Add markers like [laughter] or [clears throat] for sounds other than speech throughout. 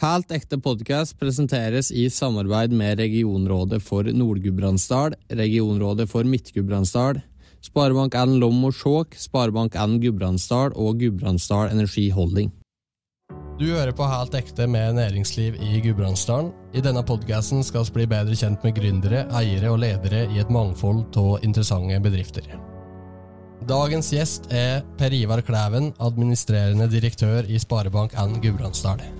Helt ekte podkast presenteres i samarbeid med Regionrådet for Nord-Gudbrandsdal, Regionrådet for Midt-Gudbrandsdal, Sparebank1 Lom og Skjåk, Sparebank1 Gudbrandsdal og Gudbrandsdal Energi Holding. Du hører på Helt ekte med næringsliv i Gudbrandsdalen. I denne podkasten skal vi bli bedre kjent med gründere, eiere og ledere i et mangfold av interessante bedrifter. Dagens gjest er Per Ivar Klæven, administrerende direktør i Sparebank1 Gudbrandsdal.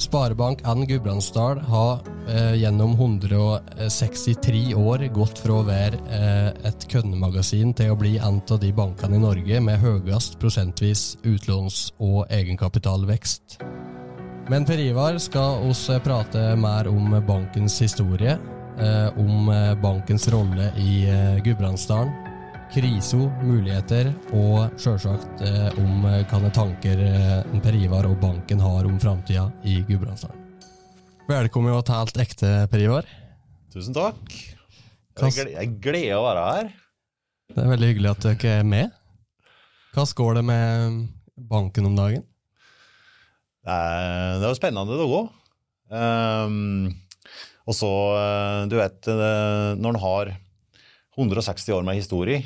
Sparebank1 Gudbrandsdal har eh, gjennom 163 år gått fra å være eh, et kundemagasin til å bli en av de bankene i Norge med høyest prosentvis utlåns- og egenkapitalvekst. Men Per Ivar skal også prate mer om bankens historie, eh, om eh, bankens rolle i eh, Gudbrandsdalen, kriso, muligheter, og sjølsagt eh, om eh, hvilke tanker eh, Per Ivar og banken har om framtida i Gudbrandsdalen. Velkommen til Helt ekte, Per Ivar. Tusen takk. Jeg gleder, å være her. Det er veldig hyggelig at dere er med. Hva går det med banken om dagen? Det er, det er jo spennende det òg. Um, og så, eh, du vet, eh, når en har 160 år med historie,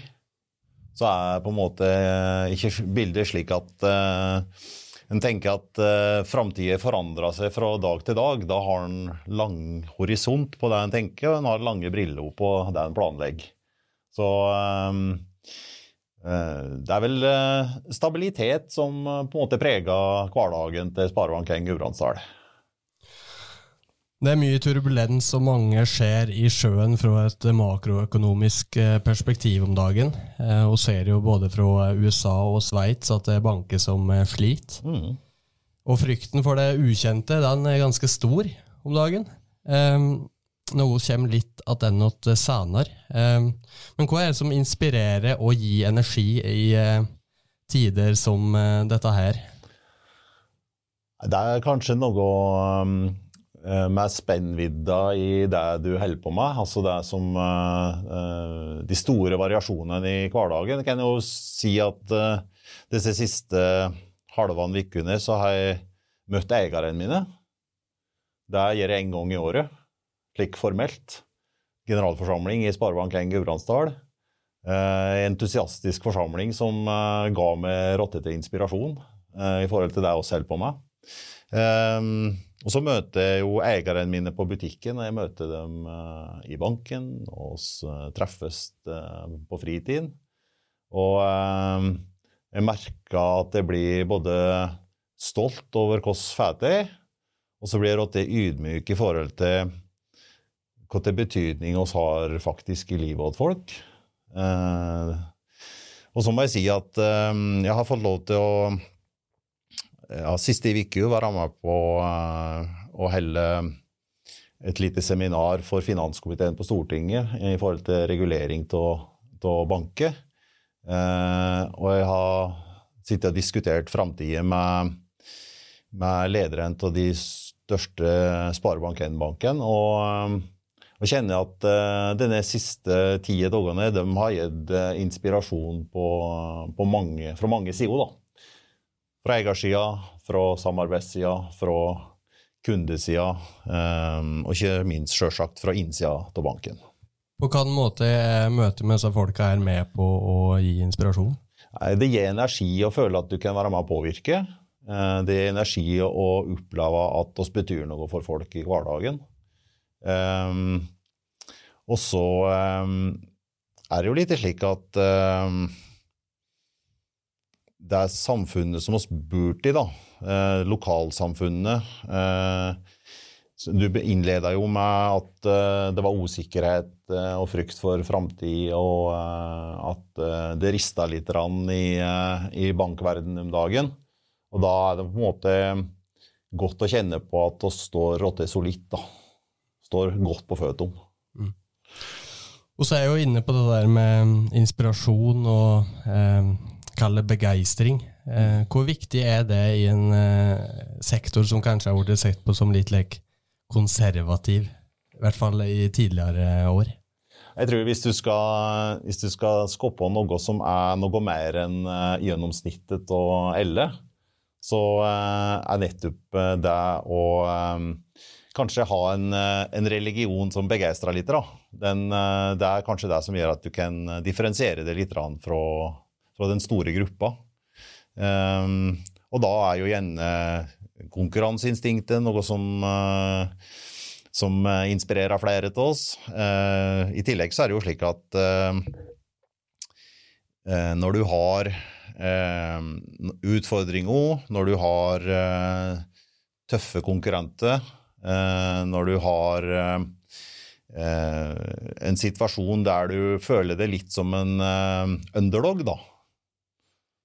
så er på en måte eh, ikke bildet slik at uh, en tenker at uh, framtida forandrer seg fra dag til dag. Da har en lang horisont på det en tenker, og en har lange briller på det en planlegger. Så um, uh, det er vel uh, stabilitet som eh, på en måte preger hverdagen til Sparebank1 Gudbrandsdal. Det er mye turbulens og mange skjer i sjøen fra et makroøkonomisk eh, perspektiv om dagen. Eh, Og ser jo både fra USA og Sveits at det er banker som eh, sliter. Mm. Og frykten for det ukjente den er ganske stor om dagen. Noe kommer litt tilbake senere. Men hva er det som inspirerer og gir energi i tider som dette her? Det er kanskje noe um, med spennvidda i det du holder på med. Altså det som eh, eh, De store variasjonene i hverdagen. Jeg kan jo si at eh, disse siste halvene ukene så har jeg møtt eierne mine. Det gjør jeg en gang i året, slik formelt. Generalforsamling i Sparebank1 Gudbrandsdal. Eh, entusiastisk forsamling som eh, ga meg rottete inspirasjon eh, i forhold til det jeg holder på med. Ehm, og så møter jeg jo eierne mine på butikken, og jeg møter dem eh, i banken. Og så eh, treffes eh, på fritiden. Og jeg merker at jeg blir både stolt over hvordan fælt jeg er, og så blir jeg ydmyk i forhold til hvilken betydning vi har faktisk i livet til folk. Og så må jeg si at jeg har fått lov til å ja, siste uke være med på eh, å helle et lite seminar for finanskomiteen på Stortinget i forhold til regulering av banker. Eh, og jeg har sittet og diskutert framtida med, med lederen av de største Sparebank1-banken. Og, eh, og kjenner at eh, denne siste ti dagene de har gitt eh, inspirasjon på, på mange, fra mange sider. Fra eiersida, fra samarbeidssida, fra kundesida, eh, og ikke minst selvsagt fra innsida av banken. På hvilken måte er møtet med disse folka her med på å gi inspirasjon? Det gir energi å føle at du kan være med å påvirke. Eh, Det gir energi å oppleve at oss betyr noe for folk i hverdagen. Um, og så um, er det jo litt slik at det er samfunnet som oss burde i, da. Eh, lokalsamfunnet. Eh, du innleda jo med at eh, det var usikkerhet eh, og frykt for framtid, og eh, at eh, det rista litt rann i, i bankverdenen om dagen. Og da er det på en måte godt å kjenne på at vi står rotte solidt, da. Står godt på føttene. Og så er jeg jo inne på det der med inspirasjon og kall det begeistring. Eh, hvor viktig er det i en eh, sektor som kanskje har blitt sett på som litt like, konservativ? I hvert fall i tidligere år. Jeg tror hvis du skal, hvis du skal skoppe noe som er noe mer enn eh, gjennomsnittet og elle, så er nettopp det å kanskje ha en, en religion som begeistrer litt. Den, det er kanskje det som gjør at du kan differensiere det litt fra, fra den store gruppa. Um, og da er jo gjerne konkurranseinstinktet noe som, uh, som inspirerer flere til oss. Uh, I tillegg så er det jo slik at uh, når du har utfordringer, når du har tøffe konkurrenter, når du har en situasjon der du føler det litt som en underdog, da,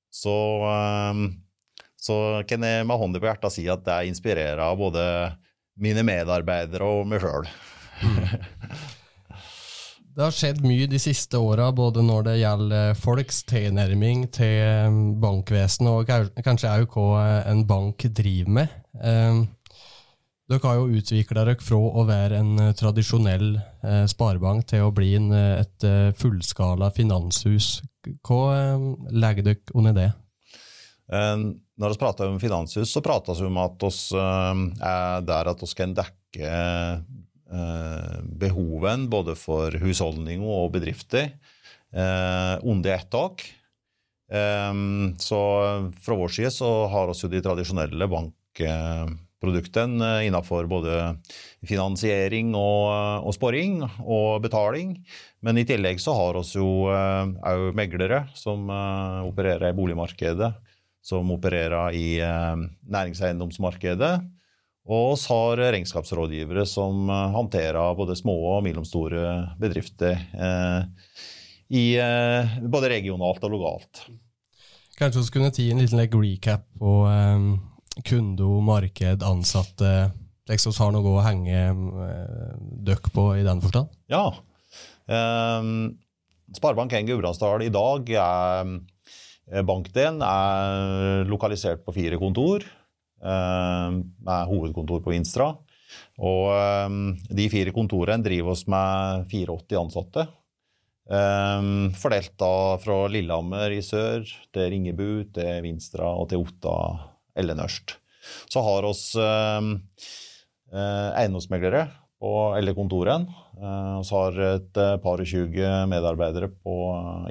så, ehm, så kan jeg med hånda på hjertet si at det inspirerer både mine medarbeidere og meg sjøl. [laughs] det har skjedd mye de siste åra, både når det gjelder folks tilnærming til ehm, bankvesenet, og kanskje òg hva en bank driver med. Ehm, dere har jo utvikla dere fra å være en eh, tradisjonell eh, sparebank til å bli eh, et fullskala finanshus. Hva eh, legger dere under det? Eh, når vi prater om finanshus, så prater vi om at vi eh, er der at vi kan dekke behoven både for husholdninger og bedrifter under ett tak. Så fra vår side så har vi jo de tradisjonelle bankproduktene innenfor både finansiering og, og sporing og betaling. Men i tillegg så har vi jo òg eh, meglere som eh, opererer i boligmarkedet, som opererer i eh, næringseiendomsmarkedet. Og oss har regnskapsrådgivere som håndterer både små og mellomstore bedrifter i, både regionalt og lokalt. Kanskje vi kunne ti en liten like, recap på um, kunde, marked, ansatte Liksom har noe å henge uh, døkk på i den forstand? Ja, Um, Sparebank1 Gudbrandsdal i dag er eh, Bankdelen er lokalisert på fire kontor, med hovedkontor på Vinstra. Og de fire kontorene driver oss med 84 ansatte. Fordelt da fra Lillehammer i sør til Ringebu, til Vinstra og til Otta eller Nørst. Så har oss eh, eiendomsmeglere på alle kontorene. Eh, vi har et eh, par og tjue medarbeidere på,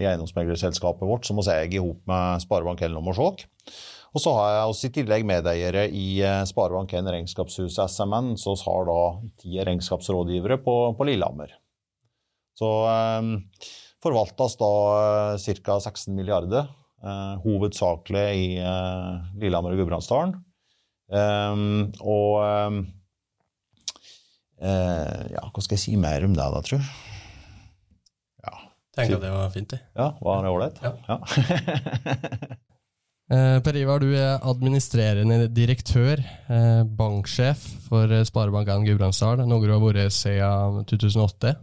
i eiendomsmeglerselskapet vårt som også eier i med Sparebank 1 Lommersåk. Og så har jeg også i tillegg medeiere i eh, Sparebank1 Regnskapshuset SMN, så vi har da ti regnskapsrådgivere på, på Lillehammer. Så eh, forvaltes da ca. 16 milliarder, eh, hovedsakelig i eh, Lillehammer og Gudbrandsdalen. og Eh, ja, hva skal jeg si mer om det, da, tru? Ja. Tenker det var fint, det. Ja, var det ålreit? Ja. ja. [laughs] eh, per Ivar, du er administrerende direktør, eh, banksjef for Sparebank1 Gudbrandsdal, noe du har vært siden 2008.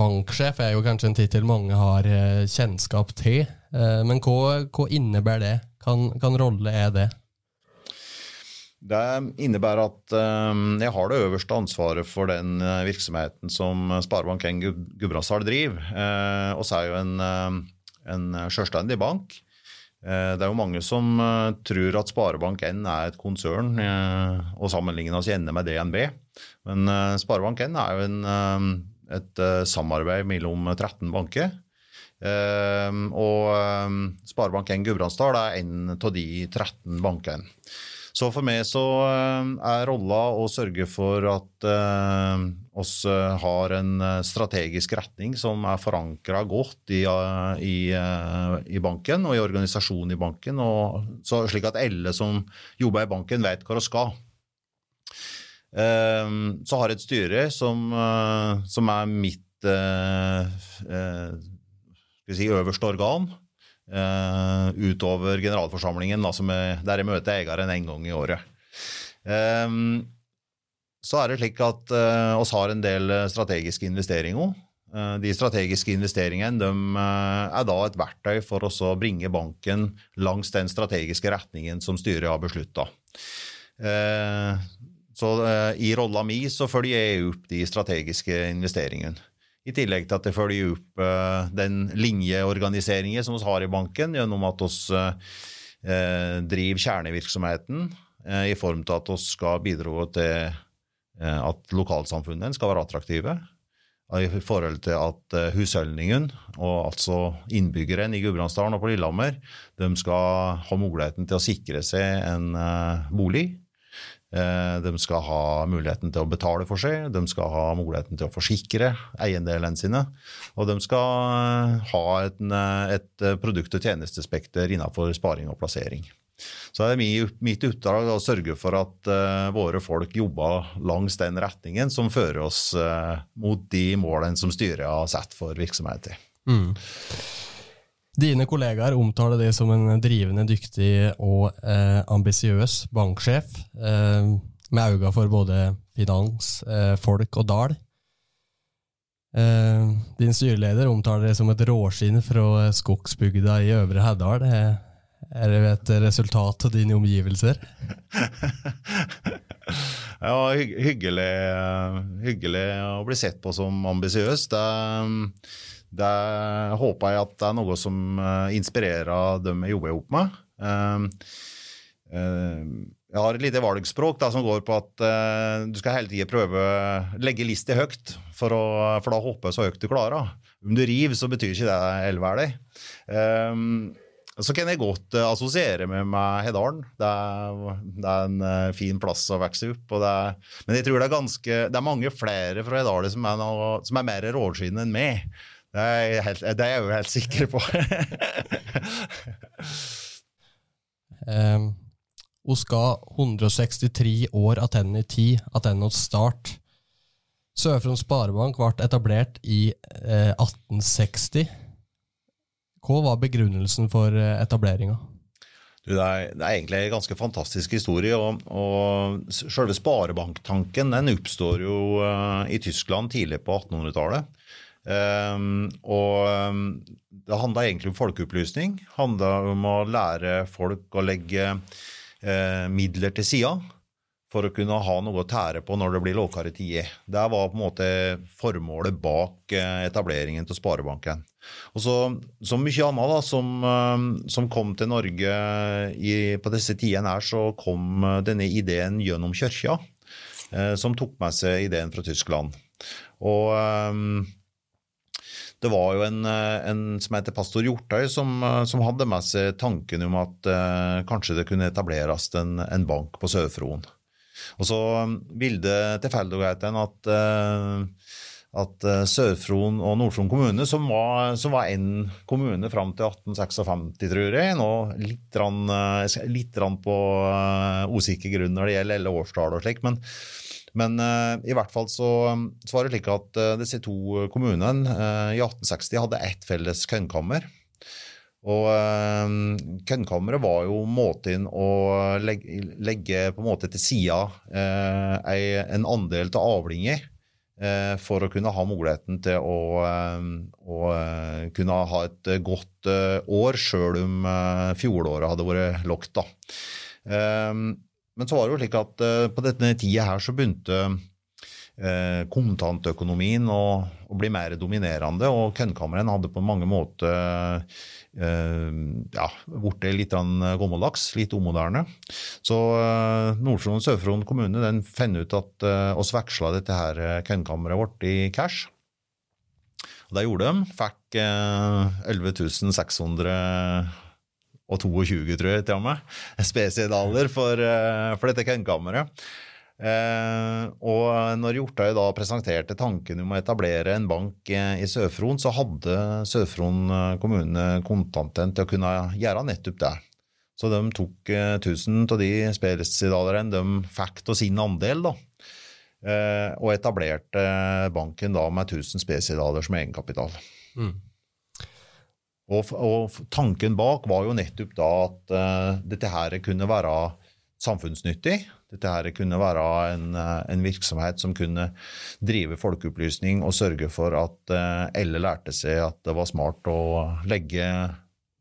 Eh, banksjef er jo kanskje en tittel mange har eh, kjennskap til, eh, men hva, hva innebærer det? Hvilken rolle er det? Det innebærer at um, jeg har det øverste ansvaret for den virksomheten som Sparebank1 Gudbrandsdal driver. Og så er jo en, en selvstendig bank. Det er jo mange som tror at Sparebank1 er et konsern og sammenligner oss gjerne med DNB. Men Sparebank1 er jo en, et samarbeid mellom 13 banker. Og Sparebank1 Gudbrandsdal er en av de 13 bankene. Så for meg så eh, er rolla å sørge for at eh, oss eh, har en strategisk retning som er forankra godt i, i, i, banken og i organisasjonen i banken, og, så, slik at alle som jobber i banken, vet hva de skal. Så har jeg et styre som, som er mitt si, øverste organ. Utover generalforsamlingen, altså med, der jeg møter eieren en gang i året. Um, så er det slik at uh, oss har en del strategiske investeringer. De strategiske investeringene de, er da et verktøy for å bringe banken langs den strategiske retningen som styret har beslutta. Så i rolla mi så følger jeg opp de strategiske investeringene. I tillegg til at det følger opp uh, den linjeorganiseringen som vi har i banken, gjennom at vi uh, driver kjernevirksomheten eh, i form til at vi skal bidra til eh, at lokalsamfunnet skal være attraktive. I forhold til at eh, husholdningen, og altså innbyggerne i Gudbrandsdalen og på Lillehammer, de skal ha muligheten til å sikre seg en eh, bolig. Eh, De skal ha muligheten til å betale for seg, de skal ha muligheten til å forsikre eiendelene sine, og de skal eh, ha et, eh, et produkt- og tjenestespekter innenfor sparing og plassering. Så det er mi- mitt oppdrag å sørge for at våre folk jobber langs den retningen som fører oss mot de målene som styret har satt for virksomheten. Mm. Dine kollegaer omtaler deg som en drivende dyktig og eh, ambisiøs banksjef, eh, med øyne for både finans, eh, folk og dal. Eh, din styreleder omtaler deg som et råskinn fra skogsbygda i Øvre Heddal. Eh, er det et resultat av dine omgivelser? [laughs] Ja, hyggelig, eh, hyggelig å bli sett på som ambisiøs. Det, det håper jeg at det er noe som eh, inspirerer dem jeg jobber sammen med. Eh, eh, Jeg har et lite valgspråk da, som går på at eh, du skal hele tida prøve å legge lista høyt, for, å, for da hoppe så høyt du klarer. Om du river, så betyr ikke det elverdig. Um, så kan jeg godt assosiere meg med Hedalen. Det er, det er en fin plass å vokse opp. Er, men jeg tror det er, ganske, det er mange flere fra Hedalen som, er som er mer råskinn enn meg. Det er, jeg helt, det er jeg jo helt sikker på. Um, hun skal 163 år attende i tid, attende hos start. Sør-Fron Sparebank ble etablert i eh, 1860. Hva var begrunnelsen for eh, etableringa? Du, det, er, det er egentlig en ganske fantastisk historie. og, og Selve sparebanktanken den oppstår jo uh, i Tyskland tidlig på 1800-tallet. Um, og um, det handla egentlig om folkeopplysning. handla om å lære folk å legge uh, midler til sida for å kunne ha noe å tære på når det blir lavere tider. Det var på en måte formålet bak uh, etableringen til Sparebanken. Og så, Som mye annet da, som, uh, som kom til Norge i, på disse tidene her, så kom uh, denne ideen gjennom kirka, uh, som tok med seg ideen fra Tyskland. Og um, det var jo en, en som heter pastor Hjortøy, som, som, hadde med seg tanken om at eh, kanskje det kunne etableres en, en bank på Sør-Fron. Og så ville tilfeldigheten at, eh, at Sør-Fron og Nord-Fron kommune, som var, som var en kommune fram til 1856, tror jeg, nå litt, rann, litt rann på usikker grunn når det gjelder alle årstall og slik, men men uh, i hvert fall så, så, var det slik at uh, disse to kommunene uh, i 1860 hadde ett felles kønnkammer. Og uh, kønnkammeret var jo måten å legge, legge på en måte til sida en andel til avlinger for å kunne ha muligheten til å, å kunne ha et godt år, sjøl om fjoråret hadde vært lågt. da. Men så var det jo slik at uh, på denne tida her så begynte uh, kontantøkonomien å, å, bli mer dominerende, og kønnkammeren hadde på mange måter uh, ja, blitt litt gammeldags, litt umoderne. Så Nord-Fron og Sør-Fron kommune den fant ut at oss veksla dette her kønnkammeret vårt i cash. Og det gjorde de. Fikk 11 600 og 22, tror jeg, til og med, spesidaler for, for dette kennkammeret. Eh, og når Hjortøy da presenterte tanken om å etablere en bank i Sør-Fron, så hadde Sør-Fron kommune kontanten til å kunne gjøre nettopp det. Så de tok 1000 av de spesialerne de fikk av sin andel, da. Eh, og etablerte banken da med 1000 spesidaler som egenkapital. Mm. Og, og, tanken bak var jo nettopp da at uh, dette her kunne være samfunnsnyttig. Dette her kunne være en, en, virksomhet som kunne drive folkeopplysning og sørge for at uh, alle lærte seg at det var smart å legge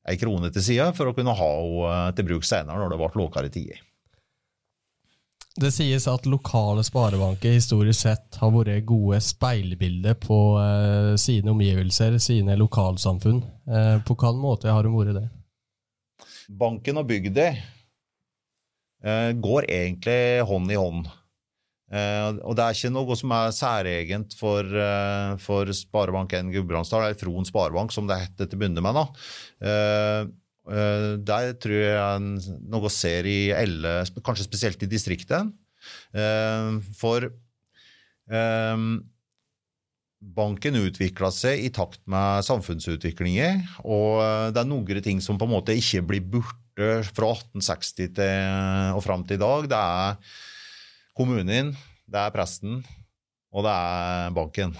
ei krone til side for å kunne ha henne til bruk senere når det ble lavere tider. Det sies at lokale sparebanker historisk sett har vært gode speilbilder på eh, sine omgivelser, sine lokalsamfunn. Eh, på hvilken måte har de vært det? banken og bygda eh, går egentlig hånd i hånd. Eh, og det er ikke noe som er særegent for, eh, for Sparebank1 Gudbrandsdal, eller Fron Sparebank, som det het til å begynne med. da. Eh, der tror jeg noe ser i alle, kanskje spesielt i distriktet. Eh, for eh, banken utvikla seg i takt med samfunnsutviklinger, og det er noen ting som på en måte ikke blir borte fra 1860 til, og fram til i dag. Det er kommunen, det er presten, og det er banken.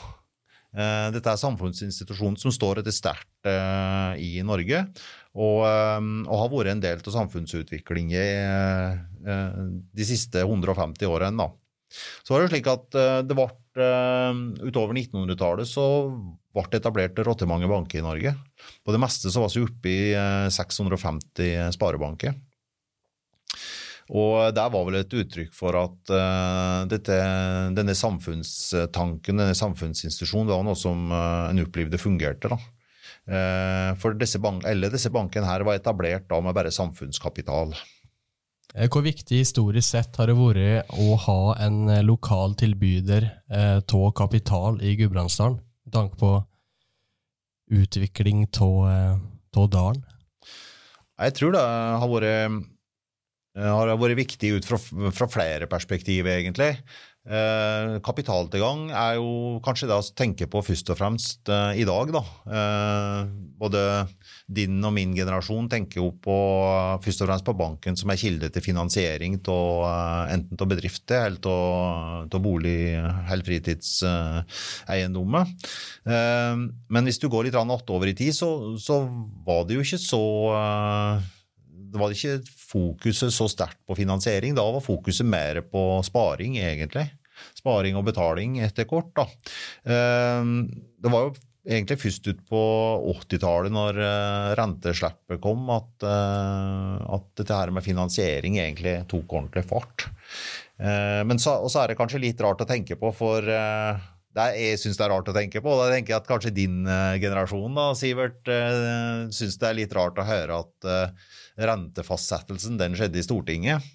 Dette er samfunnsinstitusjonen som står etter sterkt i Norge, og, eh, og har vært en del av samfunnsutviklingen eh, de siste 150 årene. Så var det slik at eh, det ble, eh, utover 1900-tallet så ble det etablert rottemange banker i Norge. På det meste så var vi oppe i eh, 650 sparebanker. Og der var vel et uttrykk for at uh, dette, denne samfunnstanken, denne samfunnsinstitusjonen, var noe som uh, en opplevde fungerte. da. Eh, for disse bank, disse bankene her var etablert da med bare samfunnskapital. Eh, Hvor viktig historisk sett har det vært å ha en eh, lokal tilbyder av kapital i Gudbrandsdalen, med tanke på utvikling av dalen? Jeg tror det har vært, har vært viktig ut fra, fra flere perspektiv, egentlig. Eh, kapitaltilgang er jo kanskje det å tenke på først og fremst eh, i dag. Da. Eh, både din og min generasjon tenker jo på, først og fremst på banken som er kilde til finansiering av eh, enten av bedrifter eller av bolig- eller fritidseiendommer. Eh, men hvis du går litt over i tid, så, så var det jo ikke så eh, det var ikke fokuset så sterkt på finansiering. Da var fokuset mer på sparing, egentlig. Sparing og betaling etter kort. Da. Eh, Det var jo egentlig først ut på 80-tallet, når eh, renteslippet kom, at, eh, at dette her med finansiering egentlig tok ordentlig fart. Eh, Men så, og så er det kanskje litt rart å tenke på, for eh, det er, jeg syns det er rart å tenke på. og Da tenker jeg at kanskje din generasjon, da, Sivert, uh, syns det er litt rart å høre at rentefastsettelsen den skjedde i Stortinget.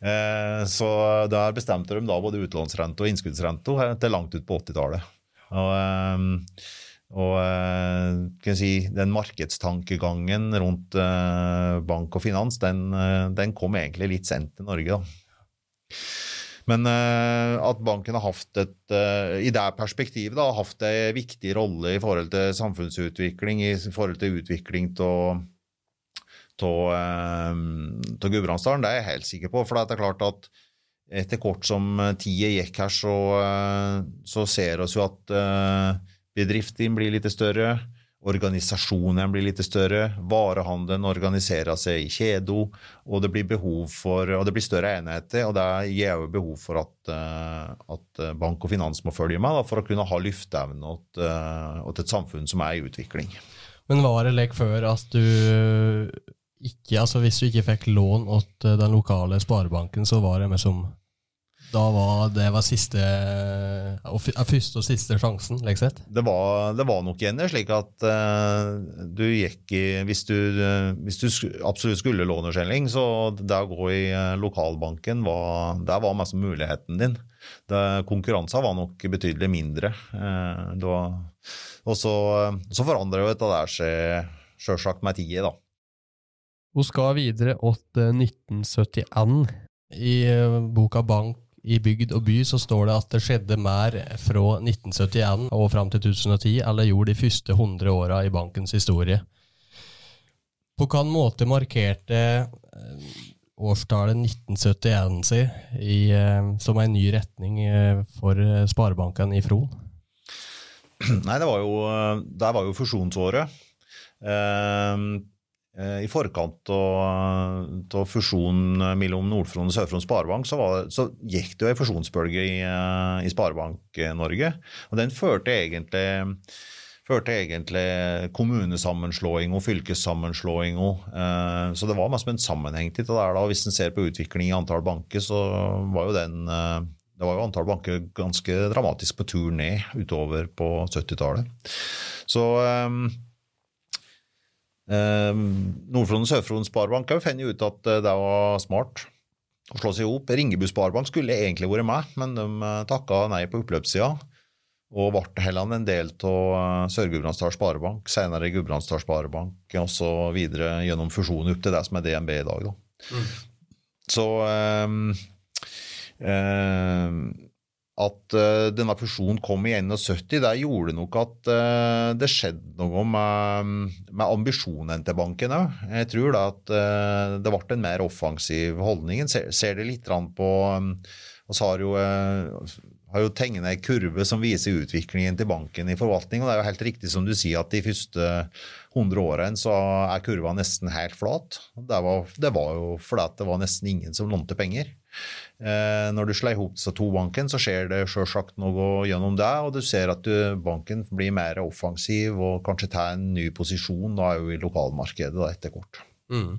Eh, så der bestemte de da både utlånsrente og innskuddsrente til langt ut på 80-tallet. Og, eh, og eh, si, den markedstankegangen rundt bank og finans, den, den kom egentlig litt sent til Norge. da. Men at banken har hatt et, i det perspektivet da, hatt en viktig rolle i forhold til samfunnsutvikling, i forhold til utvikling av av Gudbrandsdalen, det er jeg helt sikker på. For det er klart at etter kort som tida gikk her, så, eh, så ser vi jo at eh, bedriften blir litt større. Organisasjonen blir litt større, varehandelen organiserer seg i kjedo, og det blir behov for, og det blir større enheter. og Det gir jo behov for at, eh, at bank og finans må følge med da, for å kunne ha lyfteevne til et samfunn som er i utvikling. Men var det lek før at du ikke, altså hvis du ikke fikk lån åt den lokale sparebanken, så var det med da var det var siste, første og siste sjansen, Liksom. Det var, det var nok igjen slik at uh, du gikk i hvis du, uh, hvis du absolutt skulle låne skjelling, så det å gå i uh, lokalbanken, var, der var mest muligheten din. Konkurransen var nok betydelig mindre. Og så, så forandrer jo dette der seg sjølsagt med tida, da. Hun skal videre til 1971. I boka Bank i bygd og by så står det at det skjedde mer fra 1971 og fram til 2010 eller gjorde de første 100 åra i bankens historie. På hvilken måte markerte årstallet 1971 seg i, som en ny retning for sparebanken i Fron? Nei, det var jo, det var jo fusjonsåret. I forkant av fusjonen mellom Nord-Fron og Sør-Fron Sparebank så, var, så, gikk det jo en fusjonsbølge i, i Sparebank-Norge. Og den førte egentlig, førte egentlig kommunesammenslåing og fylkessammenslåing. Så det var mest en sammenheng til det der. da. Hvis en ser på utvikling i antall banker, så var jo den det var jo antall banker ganske dramatisk på tur ned utover på 70-tallet. Så Eh, Nordfron og Sør-Fron Sparebank har jo funnet ut at eh, det var smart å slå seg opp. Ringebu Sparebank skulle egentlig vært med, men de eh, takka nei på oppløpssida. Og ble heller en del av Sør-Gudbrandsdal Sparebank, senere Gudbrandsdal Sparebank osv. gjennom fusjonen opp til det som er DNB i dag. Da. Så eh, eh, at uh, denne fusjonen kom i 71, det gjorde nok at uh, det skjedde noe med, med ambisjonen til banken òg. Jeg tror da at uh, det ble en mer offensiv holdning. Ser, ser det litt på um, Vi har jo, har jo tegnet ei kurve som viser utviklingen til banken i forvaltning. og Det er jo helt riktig som du sier at de første 100 årene så er kurva nesten helt flat. Det var, det var jo fordi det var nesten ingen som lånte penger. Eh, når du slår ihop disse to bankene, så skjer det selvsagt noe gjennom deg, og du ser at du, banken blir mer offensiv og kanskje tar en ny posisjon da, jo i lokalmarkedet da, etter kort. Mm.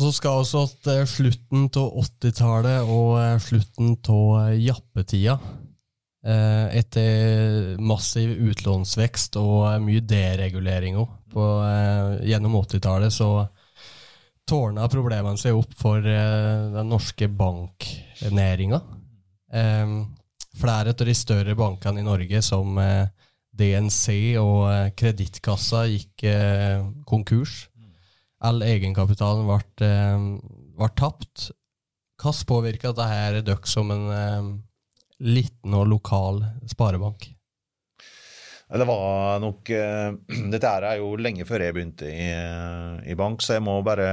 Så skal også at eh, slutten av 80-tallet og eh, slutten av jappetida etter massiv utlånsvekst og mye dereguleringer gjennom 80-tallet, så tårna problemene seg opp for uh, den norske banknæringa. Um, flere av de større bankene i Norge, som eh, DNC og uh, Kredittkassa, gikk konkurs. All egenkapitalen ble, ble tapt. Hvordan påvirka dette dere som en liten og lokal sparebank? Det var nok uh, [clears throat] Dette er jo lenge før jeg begynte i, i bank, så jeg må bare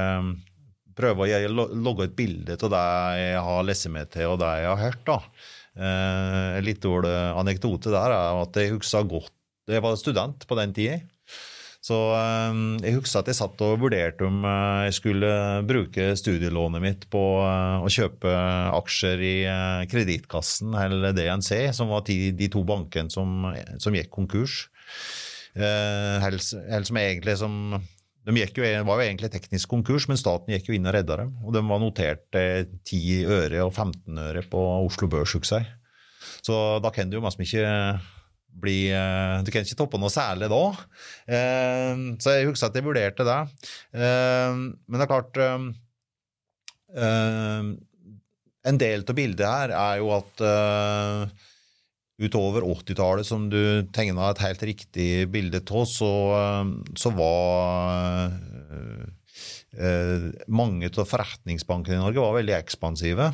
prøve å logge et bilde av det jeg har lest meg til og det jeg har hørt. da. Uh, en litt dårlig anekdote der er at jeg husker godt Jeg var student på den tida. Så eh, jeg husker at jeg satt og vurderte om eh, jeg skulle bruke studielånet mitt på eh, å kjøpe aksjer i Kredittkassen eller DNC, som var de to bankene som, som gikk konkurs. Eller som egentlig som de jo, var jo egentlig teknisk konkurs, men staten gikk jo inn og redda dem. Og de var notert 10 øre og 15 øre på Oslo Børs, husker jeg. Så da kan du jo masse ikke bli eh, Du kan ikke toppe noe særlig da. Eh, så jeg husker at jeg vurderte det. Eh, men det er klart En del av bildet her er jo at utover 80-tallet, som du tegna et helt riktig bilde av, så, så var mange av forretningsbankene i Norge var veldig ekspansive,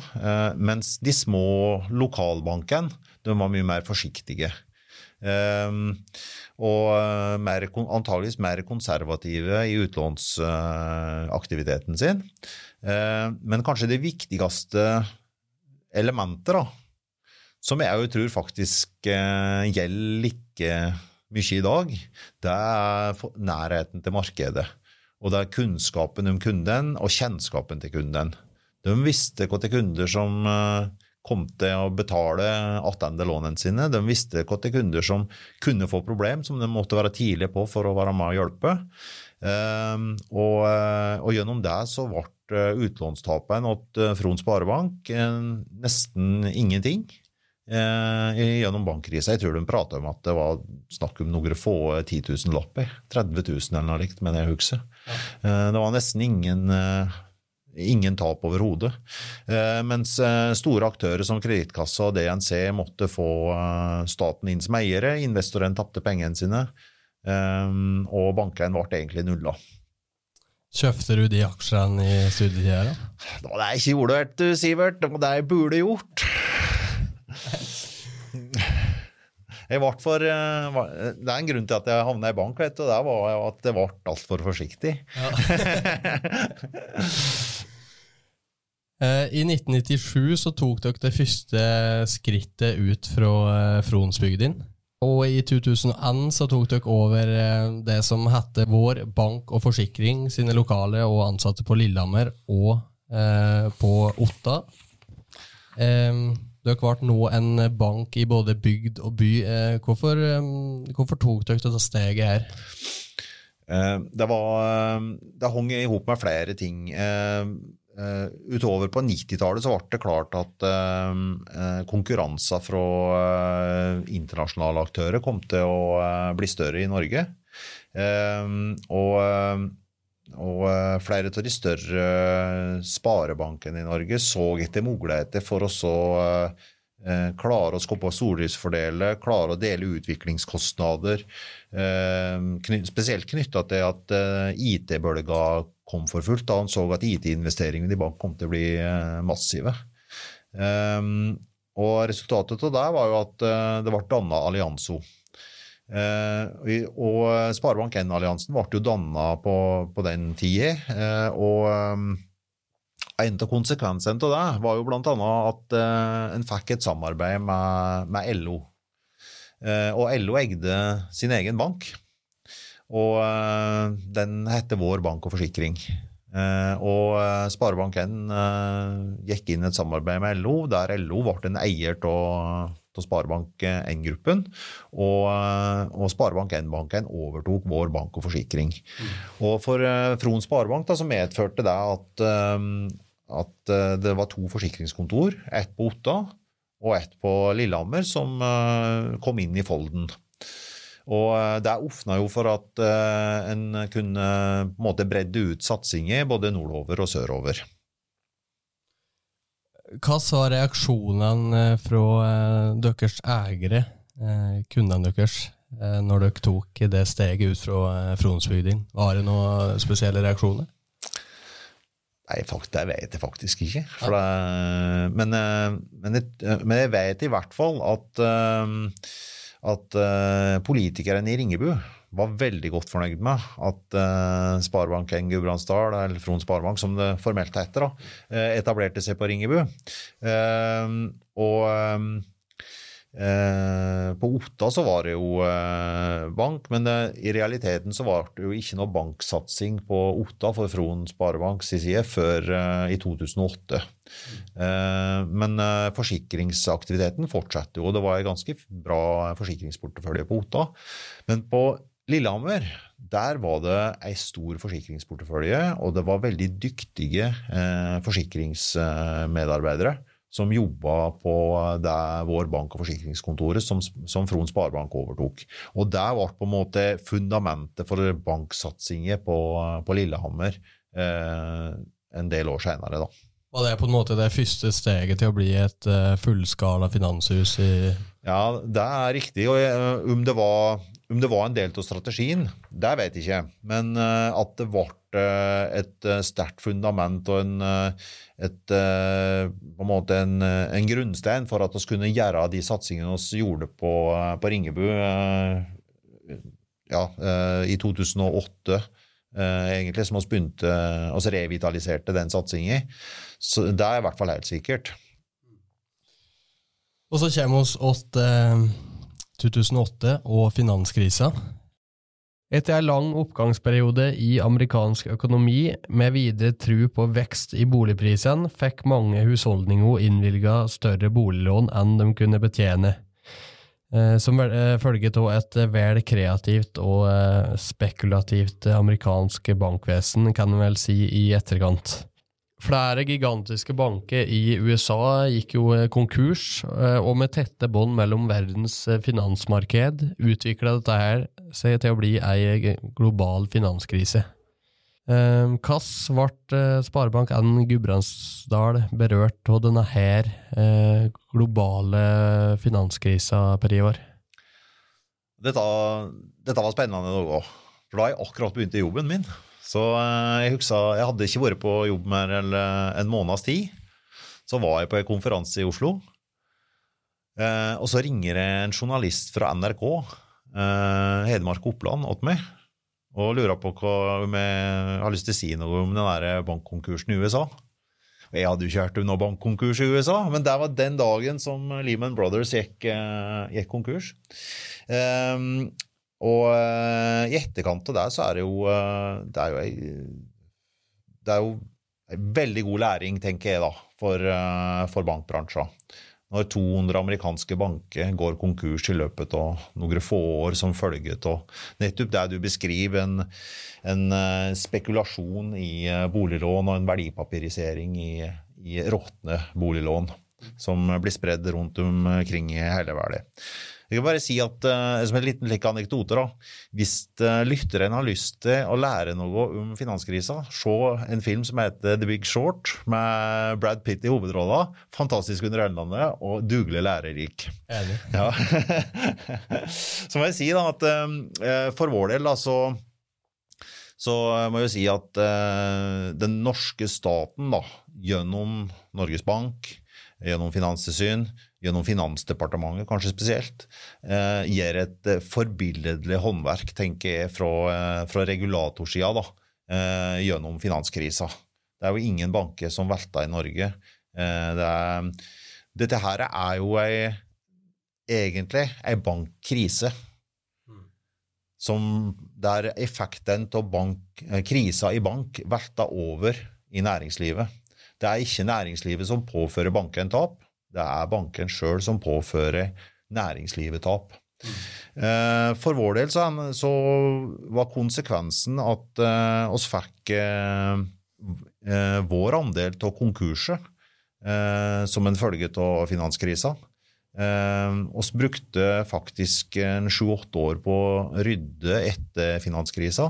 mens de små lokalbankene var mye mer forsiktige. Ehm, og eh, mer, antageligvis mer konservative i utlånsaktiviteten sin. Ehm, men kanskje det viktigste elementet, da, som jeg jo tror faktisk eh, gjelder like mye i dag, det er nærheten til markedet. Og det er kunnskapen om kunden og kjennskapen til kunden. De visste hva til kunder som eh, kom til å betale tilbake lånene sine. De visste hva til kunder som kunne få problem, som de måtte være tidlig på for å være med og hjelpe. Ehm, og, eh, og gjennom det så ble eh, utlånstapene til eh, Fron Sparebank nesten ingenting gjennom bankkrisa. Jeg tror de prata om at det var snakk om noen få 10 000 lapper. 30 000 eller noe likt, mener jeg husker. Ja. Det var nesten ingen Ingen tap overhodet. Eh, mens eh, store aktører som Kredittkassa og DNC måtte få eh, staten inn som eiere. Investoren tapte pengene sine, og bankene ble egentlig nulla. Kjøpte du de aksjene i studietida? Det var det jeg ikke gjorde, du, Sivert. Det var det jeg burde gjort. Jeg ble for, det er en grunn til at jeg havna i bank, vet du, det var at jeg ble altfor forsiktig. Ja. [laughs] Eh, I 1997 så tok dere det første skrittet ut fra eh, Fronsbygdin. Og i 2001 så tok dere over eh, det som hette Vår Bank og Forsikring sine lokale og ansatte på Lillehammer og eh, på Otta. Eh, dere ble nå en bank i både bygd og by. Eh, hvorfor, hvorfor, tok dere dette steget her? Det, var, det hang i hop med flere ting. Uh, utover på 90-tallet så ble det klart at uh, konkurranser fra internasjonale aktører kom til å bli større i Norge. og, og flere av de større sparebankene i Norge så etter muligheter for å så Eh, klare å skape stordriftsfordeler, klare å dele utviklingskostnader. Eh, spesielt knytta til at eh, IT-bølga kom for fullt. Da han så at IT-investeringene i bank kom til å bli massive. Og resultatet av det var jo at det ble danna Allianso. Og Sparebank1-alliansen ble jo danna på, på den tida. Og en av konsekvensene av det var jo bl.a. at uh, en fikk et samarbeid med, med LO. Uh, og LO eide sin egen bank. Og uh, den heter Vår Bank og Forsikring. og Sparebank1 gikk inn i et samarbeid med LO, der LO ble en eier av Sparebank1-gruppen. Og, og Sparebank1-banken overtok Vår Bank og Forsikring. Mm. Og for Fron Sparebank da, så medførte det at at eh, det var to forsikringskontor, ett på Otta og ett på Lillehammer, som eh, kom inn i folden. Og eh, Det åpna jo for at en kunne på en måte bredde ut satsinger både nordover og sørover. Hva var reaksjonene fra deres eiere, kundene deres, når dere tok det steget ut fra Fronsbygdin? Var det noen spesielle reaksjoner? Nei, det vet jeg faktisk ikke. Det, men, eh, men, jeg, men, jeg, vet i hvert fall at, eh, at uh, politikerne i Ringebu var veldig godt fornøyd med at Sparebanken Gudbrandsdal, eller Fron Sparebank som det formelt heter, etablerte seg på Ringebu. Og Eh, på Otta så var det jo eh, bank, men i realiteten så var det jo ikke noe banksatsing på Otta for Fron Sparebanks side før eh, i 2008. men forsikringsaktiviteten fortsatte jo, og det var en ganske bra forsikringsportefølje på Otta. Men på Lillehammer der var det ei stor forsikringsportefølje, og det var veldig dyktige forsikringsmedarbeidere som jobba på det vår bank- og forsikringskontoret som, som Fron Sparebank overtok. Og det ble på en måte fundamentet for banksatsinger på, på Lillehammer eh, en del år seinere. Var det på en måte det første steget til å bli et uh, fullskala finanshus i Ja, det er riktig. Og uh, om, det var, om, det var, en del av strategien, det vet jeg ikke. Men uh, at det ble et sterkt fundament og en, et, på en, måte en, en, grunnstein for at vi kunne gjøre de satsingene vi gjorde på, på Ringebu ja, i 2008 eh, egentlig, som vi begynte og revitaliserte den satsinga. Så det er i hvert fall helt sikkert. Og så kommer vi til eh, 2008 og finanskrisa. Etter en lang oppgangsperiode i amerikansk økonomi med videre tru på vekst i boligprisene, fikk mange husholdninger innvilga større boliglån enn de kunne betjene. Eh, som eh, følge av et vel kreativt og eh, spekulativt amerikansk bankvesen, kan en vel si i etterkant. Flere gigantiske banker i USA gikk jo konkurs, og med tette bånd mellom verdens finansmarked utvikla dette her seg til å bli ei global finanskrise. Hvordan ble eh, Sparebank1 Gudbrandsdal berørt av denne her eh, globale finanskrisa per i år? Dette, dette var spennende òg. For da har jeg akkurat begynt i jobben min. Så eh, jeg husker, jeg hadde ikke vært på jobb mer enn en måneds tid. Så var jeg på en konferanse i Oslo. Og så ringer en journalist fra NRK, Hedmark Oppland, til meg og lurer på om jeg har lyst til å si noe om den der bankkonkursen i USA. Jeg hadde jo ikke hørt om noen bankkonkurs i USA, men det var den dagen som Lehman Brothers gikk, uh, gikk konkurs. Um, og uh, i etterkant av det så er det jo uh, Det er jo ei Det er jo veldig god læring, tenker jeg, da, for, for bankbransjen. Når 200 amerikanske banker går konkurs i løpet av noen få år som følge av nettopp det du beskriver, en, en eh, spekulasjon i eh, boliglån og en verdipapirisering i, i råtne boliglån som blir spredd rundt omkring i hele verden. Jeg kan bare si at, uh, Som en liten like anekdote, da. hvis uh, lytteren har lyst til å lære noe om finanskrisa, se en film som heter The Big Short, med Brad Pitt i hovedrolla. Fantastisk underholdende og dugelig lærerik. Enig. Ja. [laughs] så må jeg si da at uh, for vår del, da, så så må jeg si at den norske staten, da, gjennom Norges Bank, gjennom Finanstilsyn, gjennom Finansdepartementet kanskje spesielt, eh, gjør et eh, forbilledlig håndverk, tenker jeg, fra, eh, fra regulatorsida da, eh, gjennom finanskrisa. Det er jo ingen banker som velter i Norge. Eh, det er, dette her er jo ei, egentlig ei bankkrise. Som der effekten av eh, krisa i bank velter over i næringslivet. Det er ikke næringslivet som påfører banken tap. Det er banken sjøl som påfører næringslivet tap. Mm. For vår del så, var konsekvensen at uh, oss fikk uh, vår andel av konkurser uh, som en følge av finanskrisa. Vi brukte faktisk sju-åtte år på å rydde etter finanskrisa.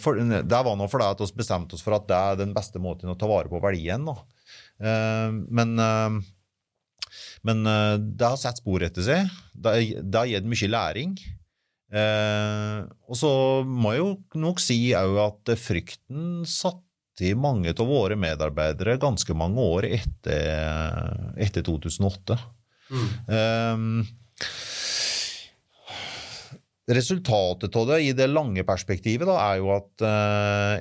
For, det var nå fordi at vi bestemte oss for at det er den beste måten å ta vare på verdien. men men uh, det har satt spor etter seg. Det, det har gitt mye læring. Og så må jeg jo nok si òg at frykten satt i mange av våre medarbeidere ganske mange år etter, etter 2008. Mm. Um, Resultatet av det i det lange perspektivet da, er jo at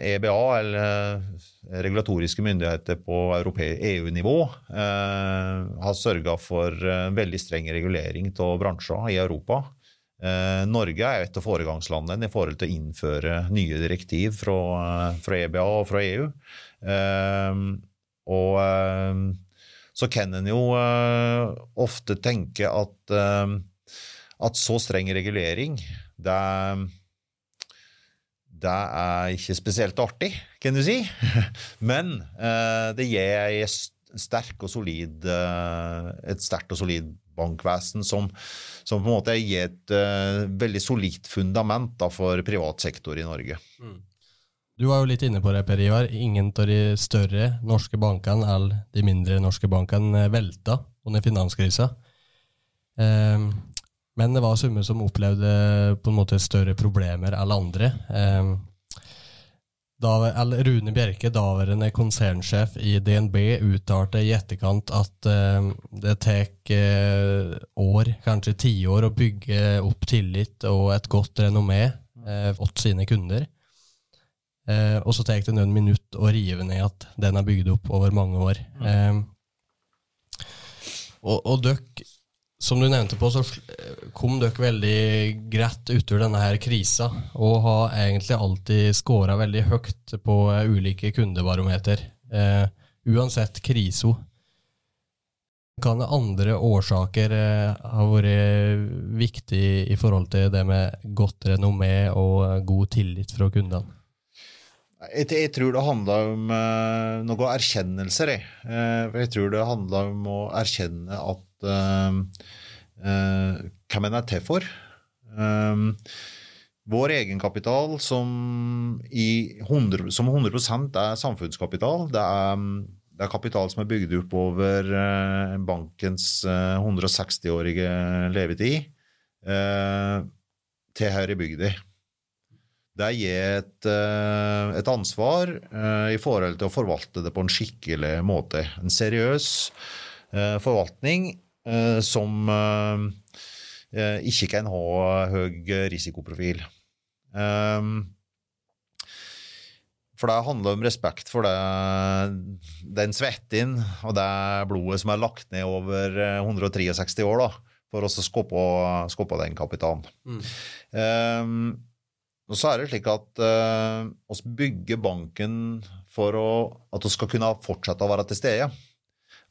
EBA, eller regulatoriske myndigheter på EU-nivå, uh, har sørga for veldig streng regulering av bransjer i Europa. Norge er et av foregangslandene i forhold til å innføre nye direktiv fra, fra EBA og fra EU. og så kan en jo ofte tenke at at så streng regulering, det, det er ikke spesielt artig, kan du si. [laughs] Men eh, det gir sterk solid, eh, et sterkt og solid bankvesen som, som, på en måte gir et uh, veldig solid fundament da, for privat sektor i Norge. Mm. Du var jo litt inne på det, Per Ivar. Ingen av de større norske bankene eller de mindre norske bankene velta under finanskrisa. Um, men det var Summe som opplevde på en måte større problemer enn andre. Eh, da, Rune Bjerke, daværende konsernsjef i DNB, uttalte i etterkant at eh, det tar eh, år, kanskje tiår, å bygge opp tillit og et godt renommé eh, åt sine kunder. Eh, og så tar det noen minutter å rive ned at den er bygd opp over mange år. Eh, og, og dere som du nevnte på, så kom dere veldig greit ut av denne her krisa, og har egentlig alltid skåra veldig høyt på ulike kundebarometer, eh, uansett kriso. Kan andre årsaker eh, ha vært viktig i forhold til det med godt renommé og god tillit fra kundene? Jeg, jeg, tror det handler om uh, noen erkjennelser. Jeg. Uh, jeg tror det handler om å erkjenne at uh, hvem en er til for. Vår egenkapital, som, i 100, som 100% er samfunnskapital, det er, det er, kapital som er bygd opp over bankens 160-årige levetid, til her i bygda. Det gir et, et, ansvar i forhold til å forvalte det på en skikkelig måte. En seriøs forvaltning Eh, som eh, eh, ikke kan ha høy risikoprofil. For det handler om respekt for det, den svetten og det blodet som er lagt ned over 163 år da, for oss å skåpe den kapitalen. Mm. Um, og så er det slik at uh, bygger banken for å, at vi skal kunne fortsette å være til stede.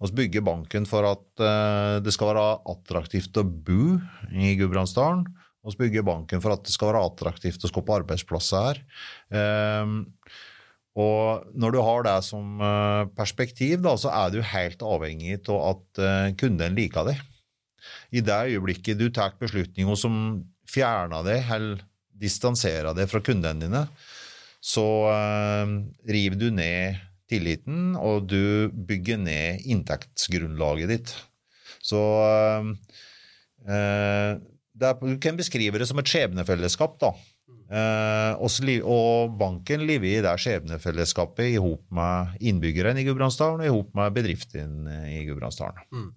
Vi bygger banken for at eh, det skal være attraktivt å bo i Gudbrandsdalen. Vi bygger banken for at det skal være attraktivt å skape arbeidsplasser her. Um, og når du har det som uh, perspektiv, da, så er du helt avhengig av at uh, kunden liker det. I det øyeblikket du tar beslutninger som fjerner det, eller distanserer det fra kundene dine, så river du ned tilliten, og du bygger ned inntektsgrunnlaget ditt. Så uh, er, Du kan beskrive det som et skjebnefellesskap. da. Uh, og banken lever i det skjebnefellesskapet i hop med innbyggerne i Gudbrandsdalen og i hop med bedriftene i Gudbrandsdalen. Mm.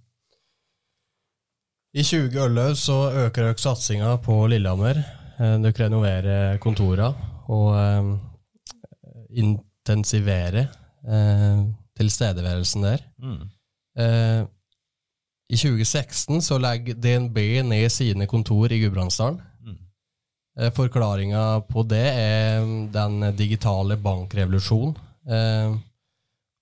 I 2011 så øker dere satsinga på Lillehammer. Dere renoverer kontorene og uh, intensiverer eh, tilstedeværelsen der. Mm. Eh, I 2016 så legger DNB ned sine kontor i Gudbrandsdalen. Mm. Eh, Forklaringa på det er den digitale bankrevolusjonen. Eh,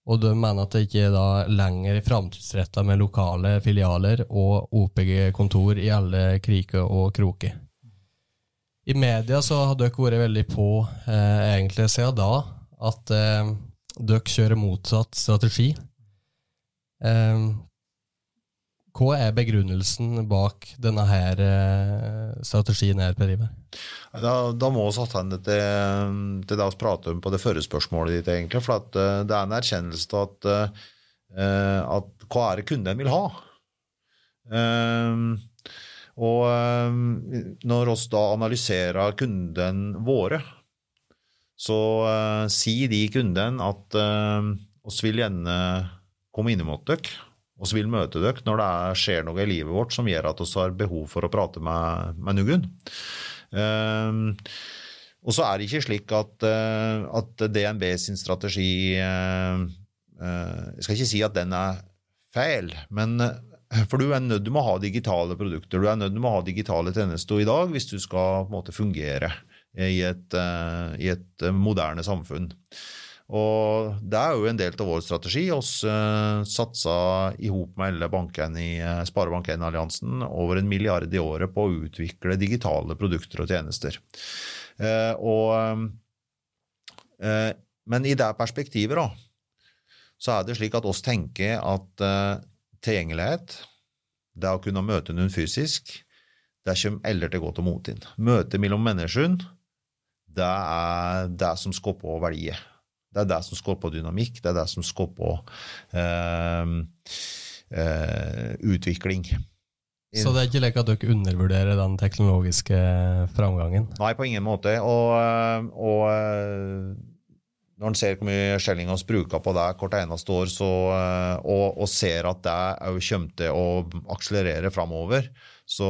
og de mener at det ikke er da lenger framtidsretta med lokale filialer og OPG-kontor i alle kriker og kroker. I media så har dere vært veldig på, eh, egentlig siden da, at eh, dere kjører motsatt strategi. Eh, hva er begrunnelsen bak denne her eh, strategien her, Per Iver? Da, da, må vi tilbake til, til det vi pratet om på det førre spørsmålet ditt. egentlig, for uh, Det er en erkjennelse av at, uh, at hva er det kunden vil ha? Uh, og når oss da analyserer kunden våre, så uh, si de kunden at uh, oss vil gjerne komme inn mot dere. oss vil møte dere når det skjer noe i livet vårt som gjør at vi har behov for å prate med, med noen. Uh, og så er det ikke slik at, uh, at DNB sin strategi Jeg skal ikke si at den er feil, men for du er nødt til å ha digitale produkter, du er nødt til å ha digitale tjenester i dag hvis du skal på en måte fungere i et, eh, i et eh, moderne samfunn. Og Det er jo en del av vår strategi. Uh, satsa i hop med alle bankene i uh, Sparebank1-alliansen over en milliard i året på å utvikle digitale produkter og tjenester. Og, men i det perspektivet da, så er det slik at oss tenker at tilgjengelighet, det å kunne møte noen fysisk, det kommer eller til å gå til motinn. Møte mellom mennesker det er det som skaper verdier. Det er det som skaper dynamikk, det er det som skaper eh, eh, utvikling. Så det er ikke lek at dere undervurderer den teknologiske framgangen? Nei, på ingen måte. Og, eh, og eh, når en ser hvor mye skjelling vi bruker på det hvert eneste år, så, eh, og, og, ser at det òg kommer til å akselerere framover, så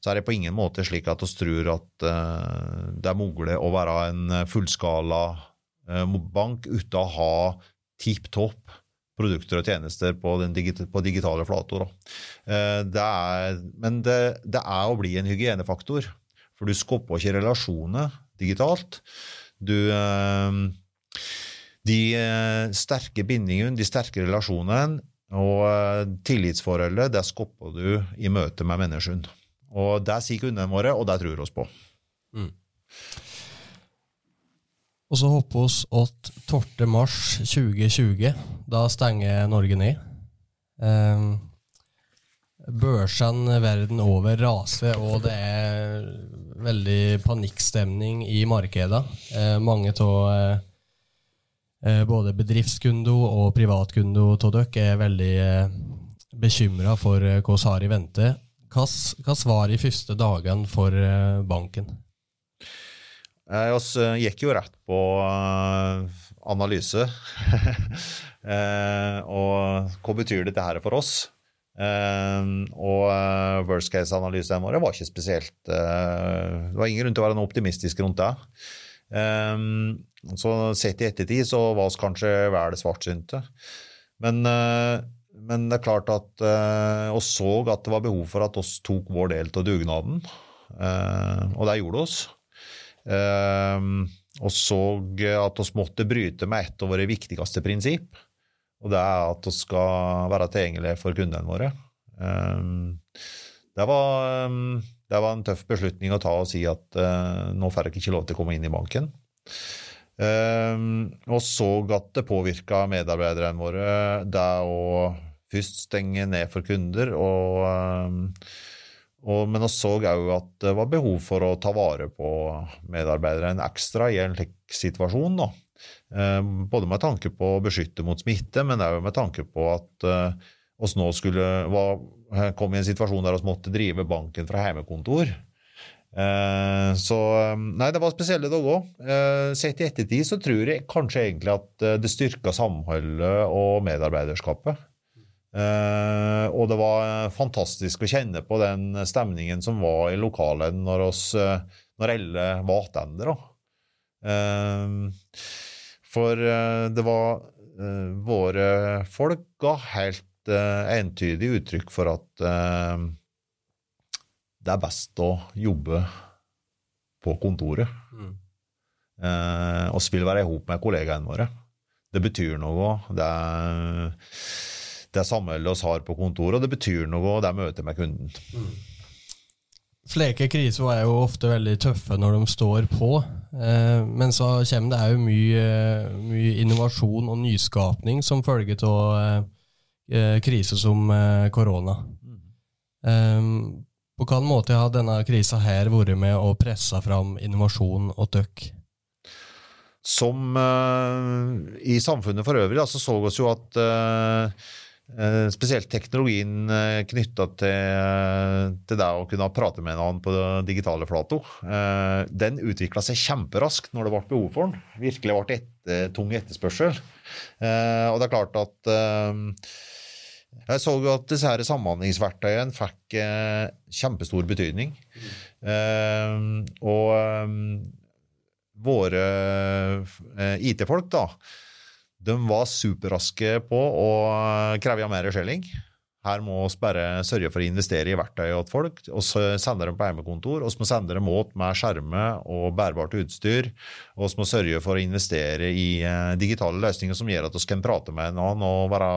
så er det på ingen måte slik at vi tror at uh, det er mulig å være en fullskala uh, bank uten å ha tipp topp produkter og tjenester på, digit på digitale flater. Uh, det men det, det, er å bli en hygienefaktor, for du skaper ikke relasjoner digitalt. Du De sterke bindingene, de sterke relasjonene og tillitsforholdet, det skaper du i møte med menneskene. Og Det sier kundene våre, og det tror vi oss på. Mm. Og så håper vi at 12. mars 2020. Da stenger Norge ned. Um, Børsene verden over raser, og det er veldig panikkstemning i markedet. Eh, mange av eh, både bedriftskunder og privatkunder av dere er veldig eh, bekymra for hva vi har i vente. Hva, var de første dagene for eh, banken? Vi eh, gikk jo rett på eh, analyse. [laughs] og hva betyr dette her for oss? og worst case-analysen vår var ikke spesielt Det var ingen grunn til å være noe optimistisk rundt det. så sett i ettertid så var vi kanskje vel svartsynte. Men men det er klart at eh, oss så at det var behov for at oss tok vår del av dugnaden. Eh, og det gjorde oss. Eh, og så at oss måtte bryte med et av våre viktigste prinsipp. Og det er at vi skal være tilgjengelige for kundene våre. Det var, det var en tøff beslutning å ta og si at nå får jeg ikke lov til å komme inn i banken. Og så at det påvirka medarbeiderne våre, det å først stenge ned for kunder og og, men vi så òg at det var behov for å ta vare på medarbeiderne ekstra i en slik situasjon. Da. Eh, både med tanke på å beskytte mot smitte, men òg med tanke på at eh, oss nå skulle var, kom i en situasjon der vi måtte drive banken fra hjemmekontor. Eh, så Nei, det var spesielle dager òg. Sett i ettertid så tror jeg kanskje egentlig at det styrka samholdet og medarbeiderskapet. Uh, og det var fantastisk å kjenne på den stemningen som var i lokalet når, oss, uh, når alle var tilbake. Uh, for det var Våre folk ga helt entydig uttrykk for at det er best å jobbe på kontoret. Mm. oss vil være i hop med kollegaene våre. Det betyr noe. Det er det samholdet vi har på kontoret, og det betyr noe, det er møtet med kunden. Mm. Fleke kriser er jo ofte veldig tøffe når de står på, eh, men så kommer det òg mye, mye, innovasjon og nyskapning som følge av eh, kriser som eh, korona. Mm. På hvilken måte har denne krisa her vært med å presse fram innovasjon og tøkk? Som uh, i samfunnet for øvrig altså, så vi jo at uh, spesielt teknologien eh, knytta til, til det å kunne prate med en annen på det digitale flato. Eh, den utvikla seg kjemperaskt når det ble behov for den. Virkelig ble etter, tung etterspørsel. Og det er klart at jeg så at disse her samhandlingsverktøyene fikk kjempestor betydning. Og våre IT-folk, da de var superraske på å kreve mer skjelling. Her må vi bare sørge for å investere i verktøy til folk. og så sende dem på hjemmekontor. Vi må sende dem opp med skjermer og bærbart utstyr. Og vi må sørge for å investere i eh, digitale løsninger som gjør at vi kan prate med annen og være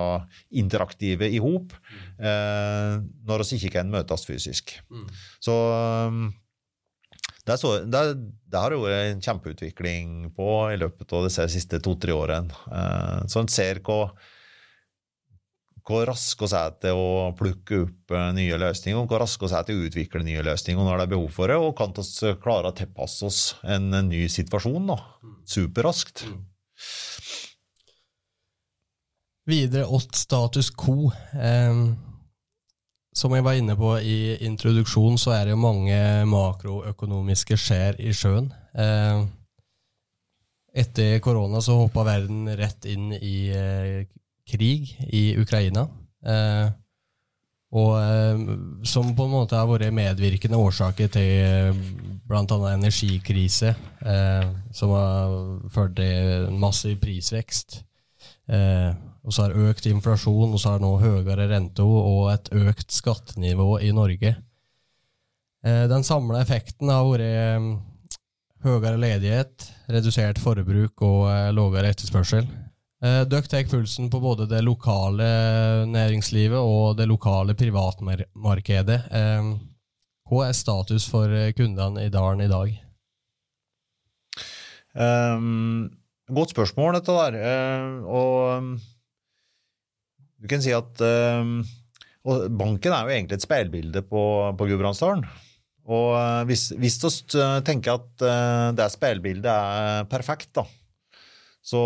interaktive i hop eh, når vi ikke kan møtes fysisk. Mm. Så det, så, der, der har det vært en kjempeutvikling på i løpet av disse siste to-tre årene. Eh, så en ser hvor, hvor raske vi er til å plukke opp eh, nye løsninger, og hvor raske vi er til å utvikle nye løsninger når det er behov for det, og kan vi klare å tilpasse oss en, en ny situasjon da, superraskt. Mm. Videre åt status quo. Um som jeg var inne på i introduksjonen, så er det jo mange makroøkonomiske skjær i sjøen. Eh, etter korona så hoppa verden rett inn i eh, krig i Ukraina. Eh, og som på en måte har vært medvirkende årsaker til bl.a. energikrise, som har ført til massiv prisvekst. Og så har økt inflasjon, og så har nå høyere rente og et økt skattenivå i Norge. Eh, den samla effekten har vært eh, høyere ledighet, redusert forbruk og eh, lavere etterspørsel. Dere tar pulsen på både det lokale næringslivet og det lokale privatmarkedet. Hva er status for kundene i dalen i dag? Um, godt spørsmål, dette der. Uh, og du kan si at uh, Banken er jo egentlig et speilbilde på, på Gudbrandsdalen. Og uh, hvis, hvis du tenker at det speilbildet er perfekt, da, så,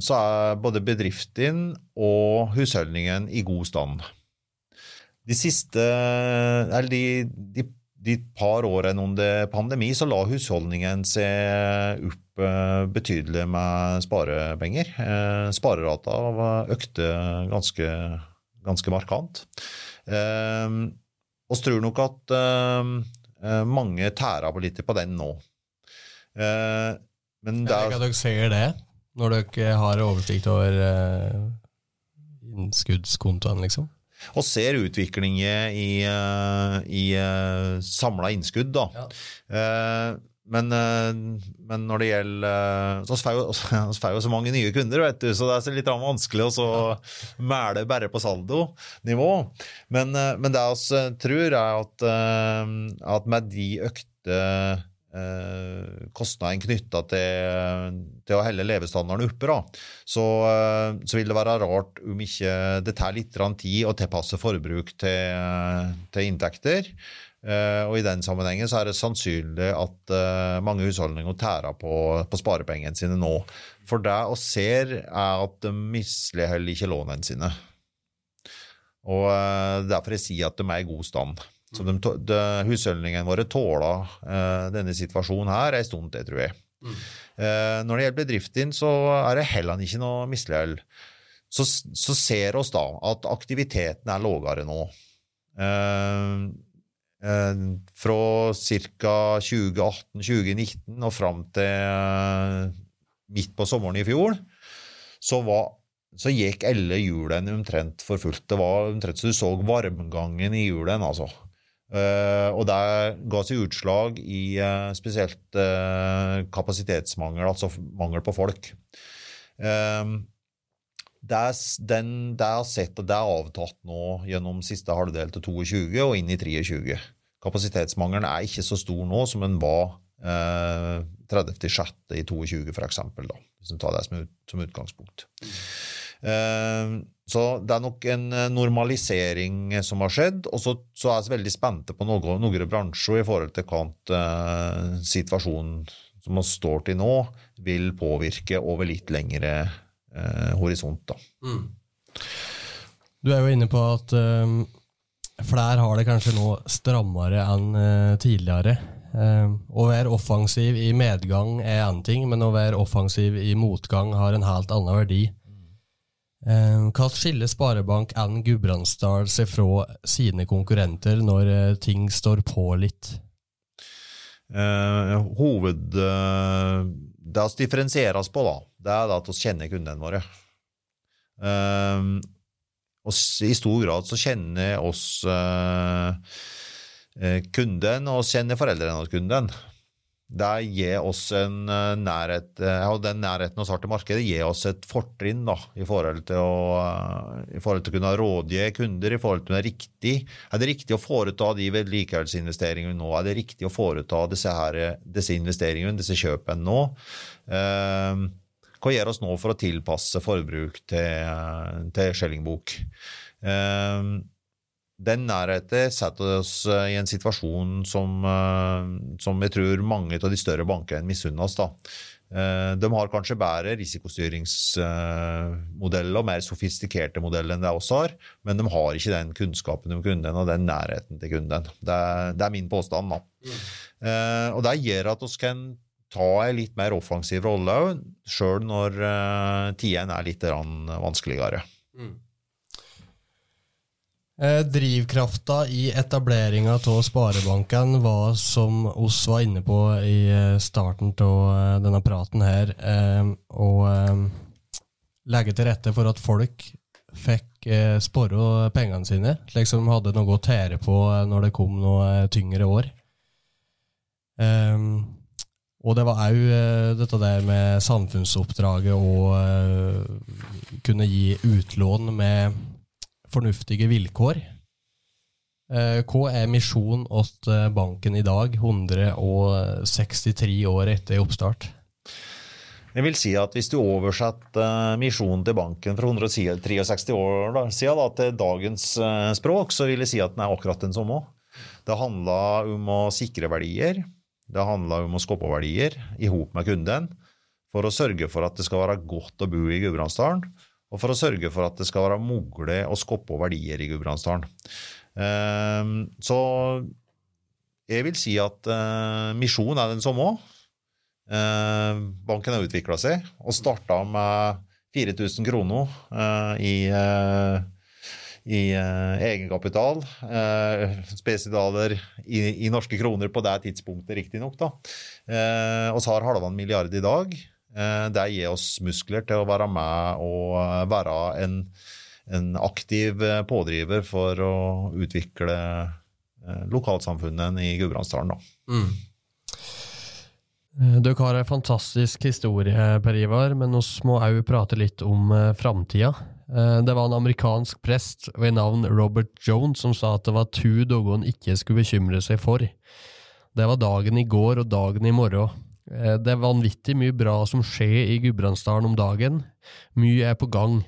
så, er både bedriften og husholdningen i god stand. De siste Eller de, de, de par årene under pandemi så la husholdningen seg opp Eh, betydelig med sparepenger. Eh, sparerata økte ganske, ganske markant. Vi og tror nok at mange tærer på litt på den nå. Men det er, dere ser det når dere har oversikt over innskuddskontoen, liksom? Og ser utviklingen i, i samla innskudd, da. Ja. Men, men, når det gjelder vi får [laughs] jo så mange nye kunder, vet du, så det er litt vanskelig å mæle bare på saldonivå. Men, men det vi tror, er at, at med de økte eh, kostnadene knytta til, til, å helle levestandarden oppe, da, så, eh, så, vil det være rart om ikke det tar litt tid å tilpasse forbruk til, til inntekter. Uh, og I den sammenhengen så er det sannsynlig at uh, mange husholdninger tærer på, på sparepengene sine nå. For det vi ser, er at de misligholder ikke lånene sine. Og uh, Derfor jeg sier at de er i god stand. Så de, de, husholdningene våre tåler uh, denne situasjonen her en stund til, tror jeg. Mm. Uh, når det gjelder bedriften, så er det heller ikke noe mislighold. Så, så, ser oss da at aktiviteten er lavere nå. Uh, fra ca. 2018-2019 og fram til midt på sommeren i fjor, så, var, så gikk alle hjulene omtrent for fullt. Det var omtrent så du så varmgangen i hjulene, altså. Uh, og det ga seg utslag i spesielt kapasitetsmangel, altså mangel på folk. er den, det er sett at det er avtatt nå gjennom siste halvdel til 22 og inn i 23. Kapasitetsmangelen er ikke så stor nå som den var 30.6. i 22, f.eks., hvis en tar det som, ut, som utgangspunkt. Eh, Så det er nok en eh, normalisering som har skjedd. Og så, er vi veldig spente på noen, noen bransjer i forhold til hva eh, situasjonen som vi står til nå, vil påvirke over litt lengre eh, horisont. Da. Mm. Du er jo inne på at um, flere har det kanskje nå strammere enn uh, tidligere. Um, å være offensiv i medgang er én ting, men å være offensiv i motgang har en helt annen verdi. Eh, hva skiller Sparebank1 Gudbrandsdal seg fra sine konkurrenter når eh, ting står på litt? Eh, hoved... det vi differensierer oss på, da, det er at vi kjenner kundene våre. Um, og I stor grad så kjenner oss uh, kunden, og kjenner foreldrene hos kunden. Det gir oss en eh, nærhet, eh, og den nærheten vi har markedet, gir oss et fortrinn da, i forhold til å, eh, forhold til å kunne rådgi kunder. i forhold til det Er riktig Er det riktig å foreta de vedlikeholdsinvesteringene nå? Er det riktig å foreta disse, her, disse investeringene, disse kjøpene nå? Eh, hva gjør oss nå for å tilpasse forbruk til, til Skjellingbok? Den nærheten setter oss eh, i en situasjon som, eh, som jeg tror mange av de større bankene misunner oss. Da. Eh, de har kanskje bedre risikostyringsmodeller og mer sofistikerte modeller enn det oss har, men de har ikke den kunnskapen om kunden og den nærheten til kunden. Det er, det er min påstand. da. Mm. Og Det gjør at vi kan ta en litt mer offensiv rolle sjøl når tidene er litt vanskeligere. Mm. Eh, drivkrafta i etableringa av Sparebanken var, som oss var inne på i eh, starten av eh, denne praten her, å legge til rette for at folk fikk spare pengene sine, slik som de hadde noe å tære på når det kom noe tyngre år. Og det var òg dette der med samfunnsoppdraget å kunne gi utlån med fornuftige vilkår. Eh, hva er misjonen eh, banken i dag, 163 år etter oppstart? Jeg vil si at Hvis du oversetter eh, misjonen til banken fra 163 år siden da, til dagens språk, så vil jeg si at den er akkurat den samme. Det handla om å sikre verdier. Det handla om å skape verdier i hop med kunden for å sørge for at det skal være godt å bo i Gudbrandsdalen og for å sørge for at det skal være mulig å skoppe verdier i Gudbrandsdalen. Ehm, så jeg vil si at eh, misjonen er den samme. Ehm, banken har utvikla seg og starta med 4000 kroner eh, i, eh, i egenkapital. Spesidaler i, i, norske kroner på det tidspunktet, riktignok. Så har halvannen milliard i dag. Eh, det gir oss muskler til å være med og eh, være en, en aktiv eh, pådriver for å utvikle lokalsamfunnet i Gudbrandsdalen. Mm. Dere har en fantastisk historie, Per Ivar, men vi må òg prate litt om framtida. Eh, Det var en amerikansk prest ved navn Robert Jones som sa at det var to dager han ikke skulle bekymre seg for. Det var dagen i går og dagen i morgen. Eh, Det er vanvittig mye bra som skjer i Gudbrandsdalen om dagen. Mye er på gang.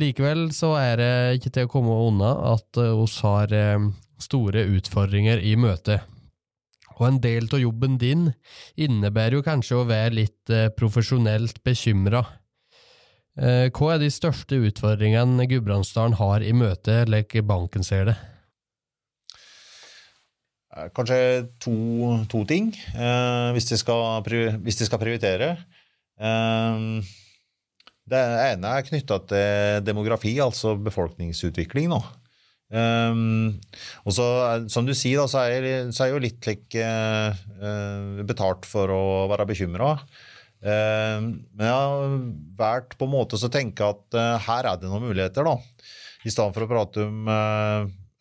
Likevel så er det ikke til å komme unna at eh, oss har eh, store utfordringer i møte. Og en del av jobben din innebærer jo kanskje å være litt profesjonelt bekymra. Hva er de største utfordringene Gudbrandsdalen har i møte, slik banken ser det? Eh, Kanskje to, to ting, eh, hvis, de skal, hvis de skal prioritere. Eh, det ene er knytta til demografi, altså befolkningsutvikling. nå. Eh, og så, som du sier, da, så er jeg, så er jeg jo litt like, eh, betalt for å være bekymra. men jeg har valgt på en måte å tenke at eh, her er det noen muligheter, da. I stedet for å prate om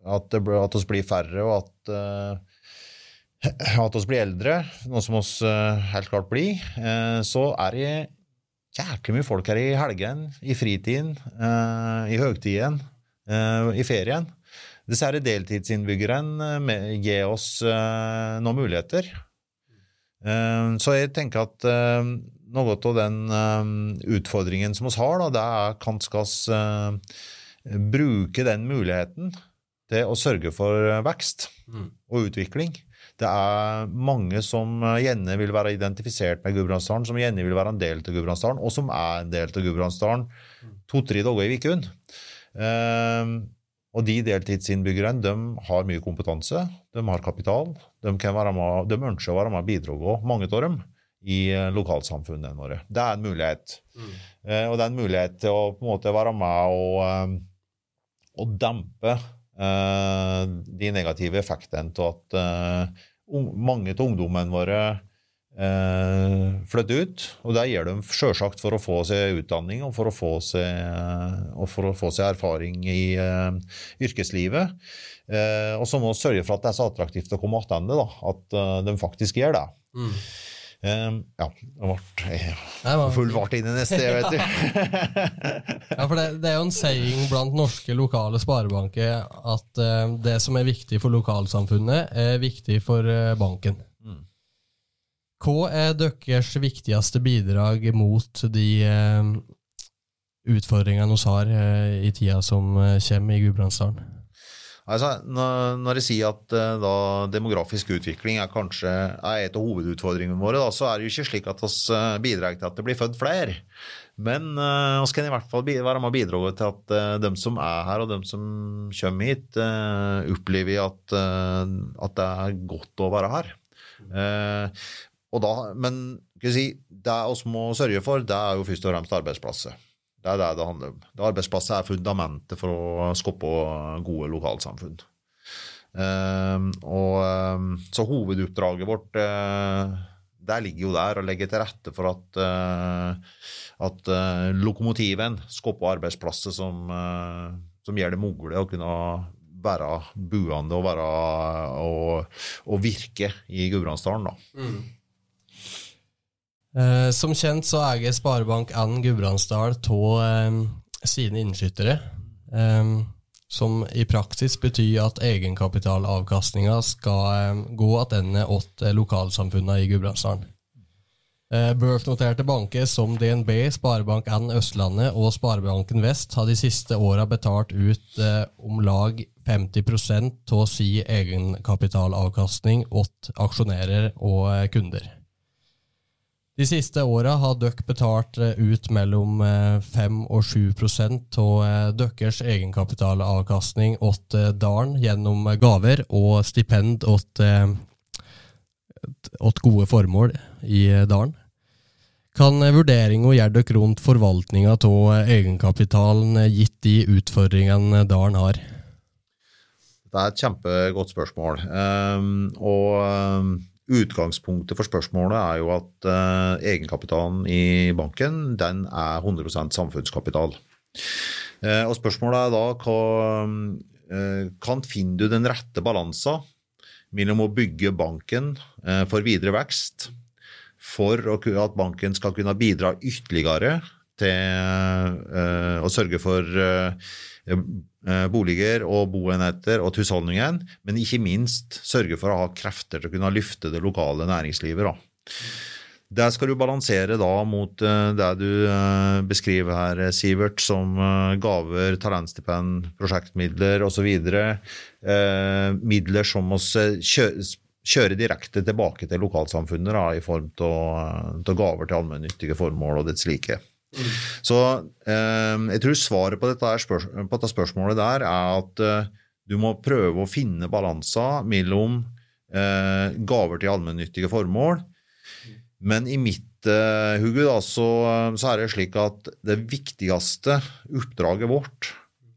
at, det, at oss blir færre, og at, uh, at oss blir eldre, noe som oss eh, helt klart blir, eh, så er det jæklig mye folk her i helgen, i fritiden, i høgtiden, i ferien. Disse deltidsinnbyggerne gir oss noen muligheter. Så jeg tenker at noe av den utfordringen som oss har, da, det er kanskje skal bruke den muligheten til å sørge for vekst vekst og utvikling. Det er mange som eh, gjerne vil være identifisert med Gudbrandsdalen, som gjerne vil være en del av Gudbrandsdalen, og som er en del av Gudbrandsdalen to-tre dager i uken. Um, og de deltidsinnbyggerne de har mye kompetanse, de har kapital, de, kan være med, de ønsker å være med og bidra, mange av dem, i eh, lokalsamfunnene våre. Det er en mulighet. Eh, og det er en mulighet til å på en måte være med og, um, og dempe eh, de negative effektene av at eh, mange av ungdommene våre eh, flytter ut. Og det gjør de selvsagt for å få seg utdanning og for å få seg, å få seg erfaring i eh, yrkeslivet. Eh, og så må vi sørge for at det er så attraktivt å komme tilbake, at eh, de faktisk gjør det. Eh, ja, det ble jeg full fart inn i neste, vet du. [laughs] Ja, for det, det er jo en saying blant norske lokale sparebanker at eh, det som er viktig for lokalsamfunnet, er viktig for eh, banken. Mm. Hva er deres viktigste bidrag mot de eh, utfordringene vi har eh, i tida som eh, kommer i Gudbrandsdalen? Altså, når, jeg sier at eh, da, demografisk utvikling er kanskje er et av hovedutfordringene våre, da, så er det jo ikke slik at vi uh, bidrar til at det blir født flere. Men uh, kan i hvert fall være med og bidra til at uh, de som er her, og de som kommer hit, uh, opplever at, at det er godt å være her. Eh, da, men si, det vi må sørge for, det er jo først og fremst arbeidsplasser. Det er det det handler om. Det Arbeidsplasser er fundamentet for å skape gode lokalsamfunn. Ehm, og, ehm, så hovedoppdraget vårt eh, der ligger jo der å legge til rette for at, eh, at eh, lokomotiven skaper arbeidsplasser som, som gjør det mulig å kunne være buende og, være, og, og virke i Gudbrandsdalen. da. Eh, som kjent så eier Sparebank1 Gudbrandsdal av eh, sine innskyttere, eh, som i praksis betyr at egenkapitalavkastninga skal eh, gå tilbake til eh, lokalsamfunna i Gudbrandsdalen. Eh, Børsnoterte banker som DNB, Sparebank1 Østlandet og Sparebanken Vest har de siste åra betalt ut om lag 50 av si egenkapitalavkastning til aksjonærer og kunder. De siste åra har dere betalt eh, ut mellom eh, 5 og 7 av eh, deres egenkapitalavkastning åt eh, dalen gjennom eh, gaver og stipend åt, eh, åt gode formål i eh, dalen. Kan eh, vurderinga gjøre dere rundt forvaltninga av egenkapitalen eh, gitt de utfordringene dalen har? Det er et kjempegodt spørsmål. Um, og ehm, utgangspunktet for spørsmålet er jo at eh, egenkapitalen i banken den er 100 samfunnskapital. Eh, og spørsmålet er da hva eh, Kan finner du den rette balansen mellom å bygge banken for videre vekst, for at banken skal kunne bidra ytterligere til å sørge for boliger og boenheter og husholdningen, men ikke minst sørge for å ha krefter til å kunne løfte det lokale næringslivet. Da. Det skal du balansere da mot det du beskriver her, Sivert, som gaver, talentstipend, prosjektmidler osv. Midler som vi kjøre direkte tilbake til lokalsamfunnet da, i form av gaver til allmennyttige formål og dets like. Så eh, jeg tror svaret på dette, spørs på dette, spørsmålet der er at eh, du må prøve å finne balanser mellom eh, gaver til allmennyttige formål. Men i mitt eh, hugge så, så, er det slik at det viktigste oppdraget vårt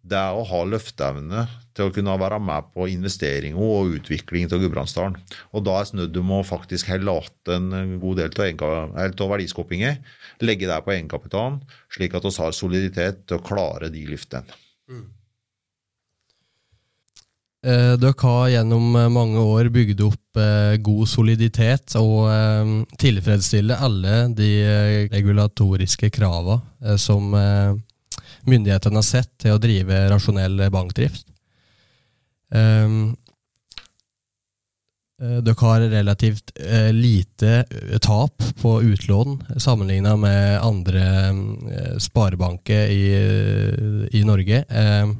det er å ha løfteevne til å kunne være med på investeringer og utvikling av Gudbrandsdalen. Og da er snudd om å faktisk heller en god del av verdiskapingen, legge det på egenkapitalen, slik at vi har soliditet til å klare de løftene. Mm. Eh, dere har gjennom mange år bygd opp eh, god soliditet og eh, alle de regulatoriske kravene som myndighetene har sett til å drive rasjonell bankdrift. Um, dere har relativt uh, lite uh, tap på utlån sammenlignet med andre uh, sparebanker i, i, Norge. Ehm,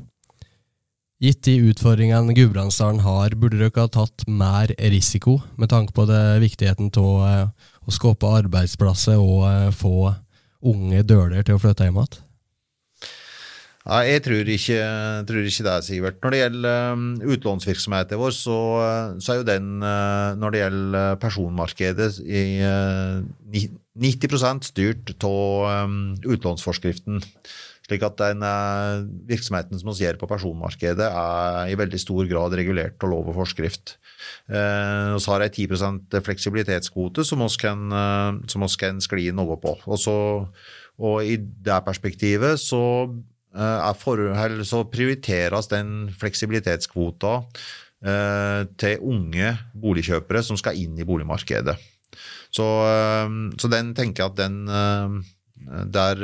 gitt de utfordringene Gudbrandsdalen har, burde dere ha tatt mer risiko med tanke på det, viktigheten av å skape arbeidsplasser og få unge døler til å flytte hjem igjen? Nei, jeg tror ikke, tror ikke, det, Sivert. Når det gjelder um, utlånsvirksomheten vår, så, så, er jo den uh, Når det gjelder personmarkedet, i uh, 90 styrt av um, utlånsforskriften. Slik at den uh, virksomheten som vi gjør på personmarkedet, er i veldig stor grad regulert av lov og forskrift. Vi har ei 10% fleksibilitetskvote som vi kan, uh, kan skli noe på. Og, så, og i det perspektivet så forhold, så prioriteres den fleksibilitetskvota eh, til unge boligkjøpere som skal inn i boligmarkedet. Så, eh, så den tenker jeg at den Der,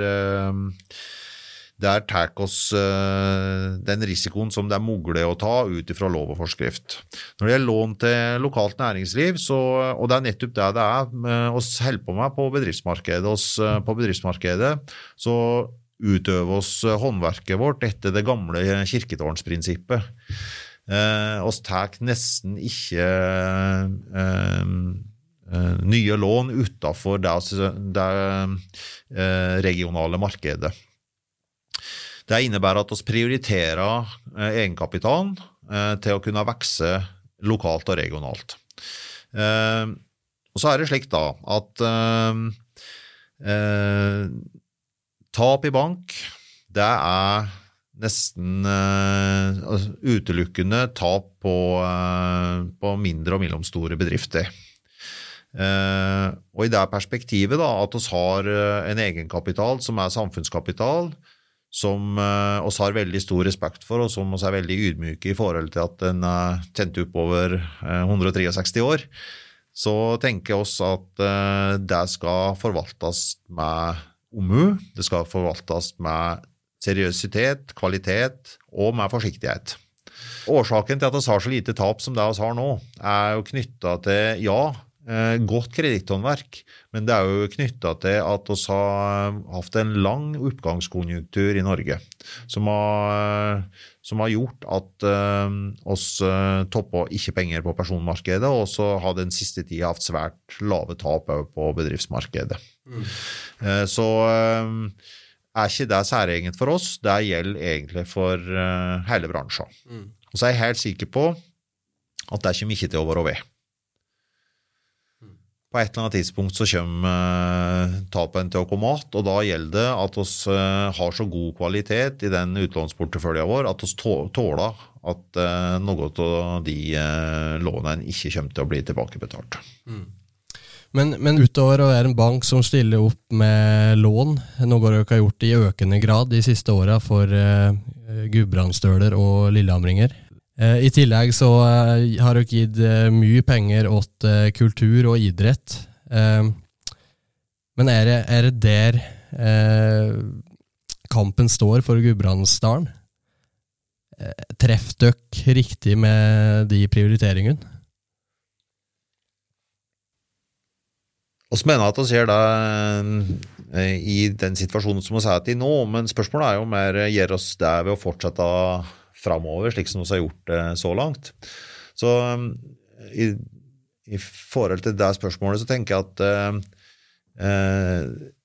der tar oss den risikoen som det er mulig å ta ut ifra lov og forskrift. Når det gjelder lån til lokalt næringsliv, så, og det er nettopp det det er vi holder på med på bedriftsmarkedet, oss, på bedriftsmarkedet så utøve oss eh, håndverket vårt etter det gamle kirketårnsprinsippet. Eh, oss tar nesten ikke eh, eh, nye lån utafor det, det eh, regionale markedet. Det innebærer at vi prioriterer eh, egenkapitalen til å kunne vokse lokalt og regionalt. og så er det slik da at Tap i bank, det er nesten uh, utelukkende tap på, uh, på, mindre og mellomstore bedrifter. Uh, og i det perspektivet da, at vi har en egenkapital som er samfunnskapital, som vi har veldig stor respekt for, og som vi er veldig ydmyke i forhold til at den er tent opp over 163 år, så tenker oss at det skal forvaltes med omhu. Det skal forvaltes med seriøsitet, kvalitet og med forsiktighet. Årsaken til at vi har så lite tap som det vi har nå, er jo knytta til ja, eh, godt kreditthåndverk, men det er jo knytta til at vi har hatt en lang oppgangskonjunktur i Norge, som har, som har gjort at uh, oss uh, toppa ikke penger på personmarkedet, og så har den siste tida hatt svært lave tap på bedriftsmarkedet. Mm. Så eh, er ikke det særegent for oss. Det gjelder egentlig for eh, hele bransjen. Mm. Og så er jeg helt sikker på at det kommer ikke til å være ved. Mm. På et eller annet tidspunkt så kommer tapen til å komme igjen, og da gjelder det at vi har så god kvalitet i den utlånsporteføljen vår at vi tåler at noe av de lånene ikke kommer til å bli tilbakebetalt. Mm. Men, men, utover å være en bank som stiller opp med lån, noe dere har gjort i økende grad de siste åra for uh, gudbrandsdøler og lillehamringer. Uh, I tillegg så uh, har dere gitt uh, mye penger åt kultur og idrett. Men er det, er det der eh, kampen står for Gudbrandsdalen? Eh, treff dere riktig med de prioriteringene? Vi mener at vi gjør det eh, i den situasjonen som vi er i nå, men spørsmålet er jo mer gjør oss det ved å fortsette framover, slik som vi har gjort det så langt. Så i, i forhold til det spørsmålet så tenker jeg at eh, eh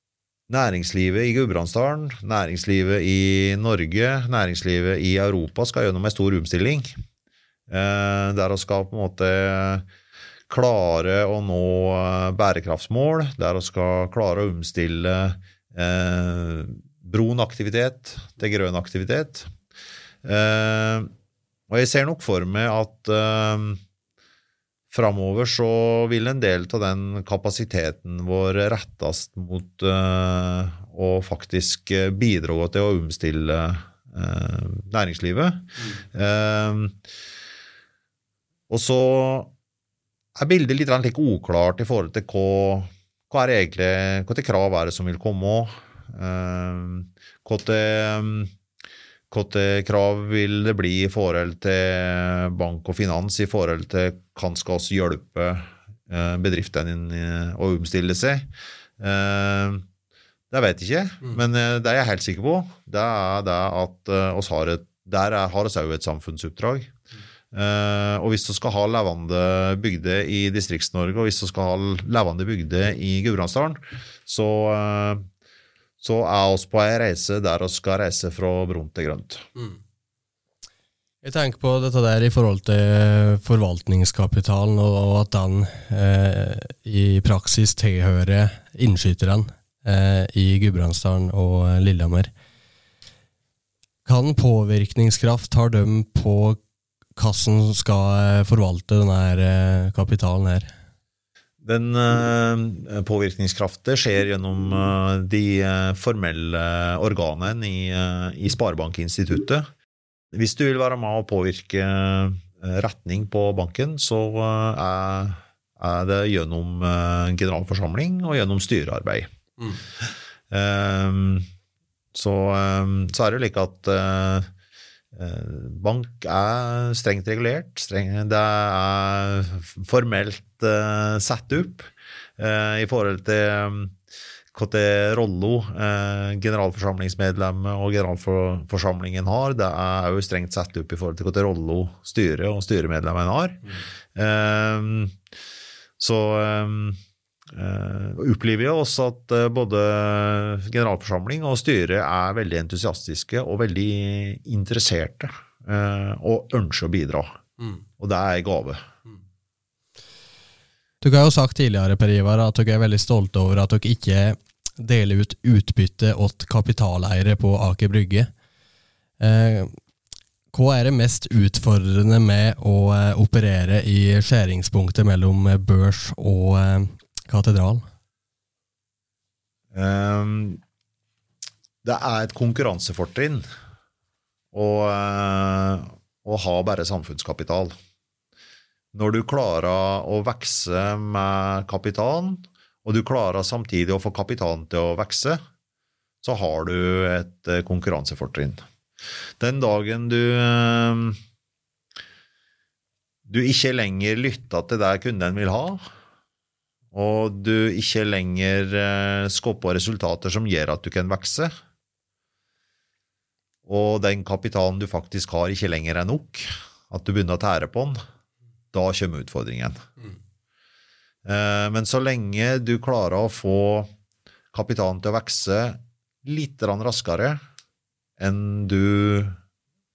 næringslivet i Gudbrandsdalen, næringslivet i Norge, næringslivet i Europa skal gjennom en stor omstilling. Eh, der vi skal på en måte klare å nå eh, bærekraftsmål, der vi skal klare å omstille eh, brun aktivitet til grønn aktivitet. Eh, og jeg ser nok for meg at eh, framover så vil en del av den kapasiteten vår rettes mot eh, å faktisk bidra til å omstille eh, næringslivet. Mm. og så er bildet litt like uklart i forhold til hva, hva er egentlig, hva til krav er det som vil komme. hva til hvilke krav vil det bli i forhold til bank og finans, i forhold til kan skal oss hjelpe eh, bedriftene å omstille seg? Eh, det vet jeg ikke, mm. men eh, det er jeg helt sikker på. Det er det at oss har et, der har vi òg et samfunnsoppdrag. Uh, og hvis du skal ha levende bygder i Distrikts-Norge, og hvis du skal ha levende bygder i Gudbrandsdalen, så uh, så er oss på ei reise der vi skal reise fra brunt til grønt. Mm. Jeg tenker på dette der i forhold til forvaltningskapitalen, og at den eh, i praksis tilhører innskyterne eh, i Gudbrandsdalen og Lillehammer. Kan påvirkningskraft har de på hvordan skal forvalte denne eh, kapitalen her? Den uh, påvirkningskraften skjer gjennom uh, de uh, formelle organene i, i Sparebankinstituttet. Hvis du vil være med å påvirke retning på banken, så er, er, det gjennom generalforsamling og gjennom styrearbeid. Mm. Så, så, er det jo like at Bank er strengt regulert. Streng, det er formelt uh, satt opp uh, i forhold til hva det rolle uh, generalforsamlingsmedlemmet og generalforsamlingen har. Det er òg strengt satt opp i forhold til hvilken rolle styret og styremedlemmene har. Mm. så um, Uh, opplever jo også at uh, både generalforsamling og styret er veldig entusiastiske og veldig interesserte uh, og ønsker å bidra. Mm. Og det er en gave. Mm. Du har jo sagt tidligere Per Ivar, at dere er veldig stolte over at dere ikke deler ut utbytte åt kapitaleiere på Aker Brygge. hva er det mest utfordrende med å operere i skjæringspunktet mellom børs og katedral? Um, det er et konkurransefortrinn å, uh, å ha bare samfunnskapital. Når du klarer å vokse med kapitalen, og du klarer samtidig å få kapitalen til å vokse, så har du et uh, konkurransefortrinn. Den dagen du uh, du ikke lenger lytter til det kunden vil ha, og du ikke lenger eh, skaper resultater som gjør at du kan vokse, og den kapitalen du faktisk har, ikke lenger er nok, at du begynner å tære på den, da kommer utfordringen. Mm. Eh, men så lenge du klarer å få kapitalen til å vokse litt raskere enn, du,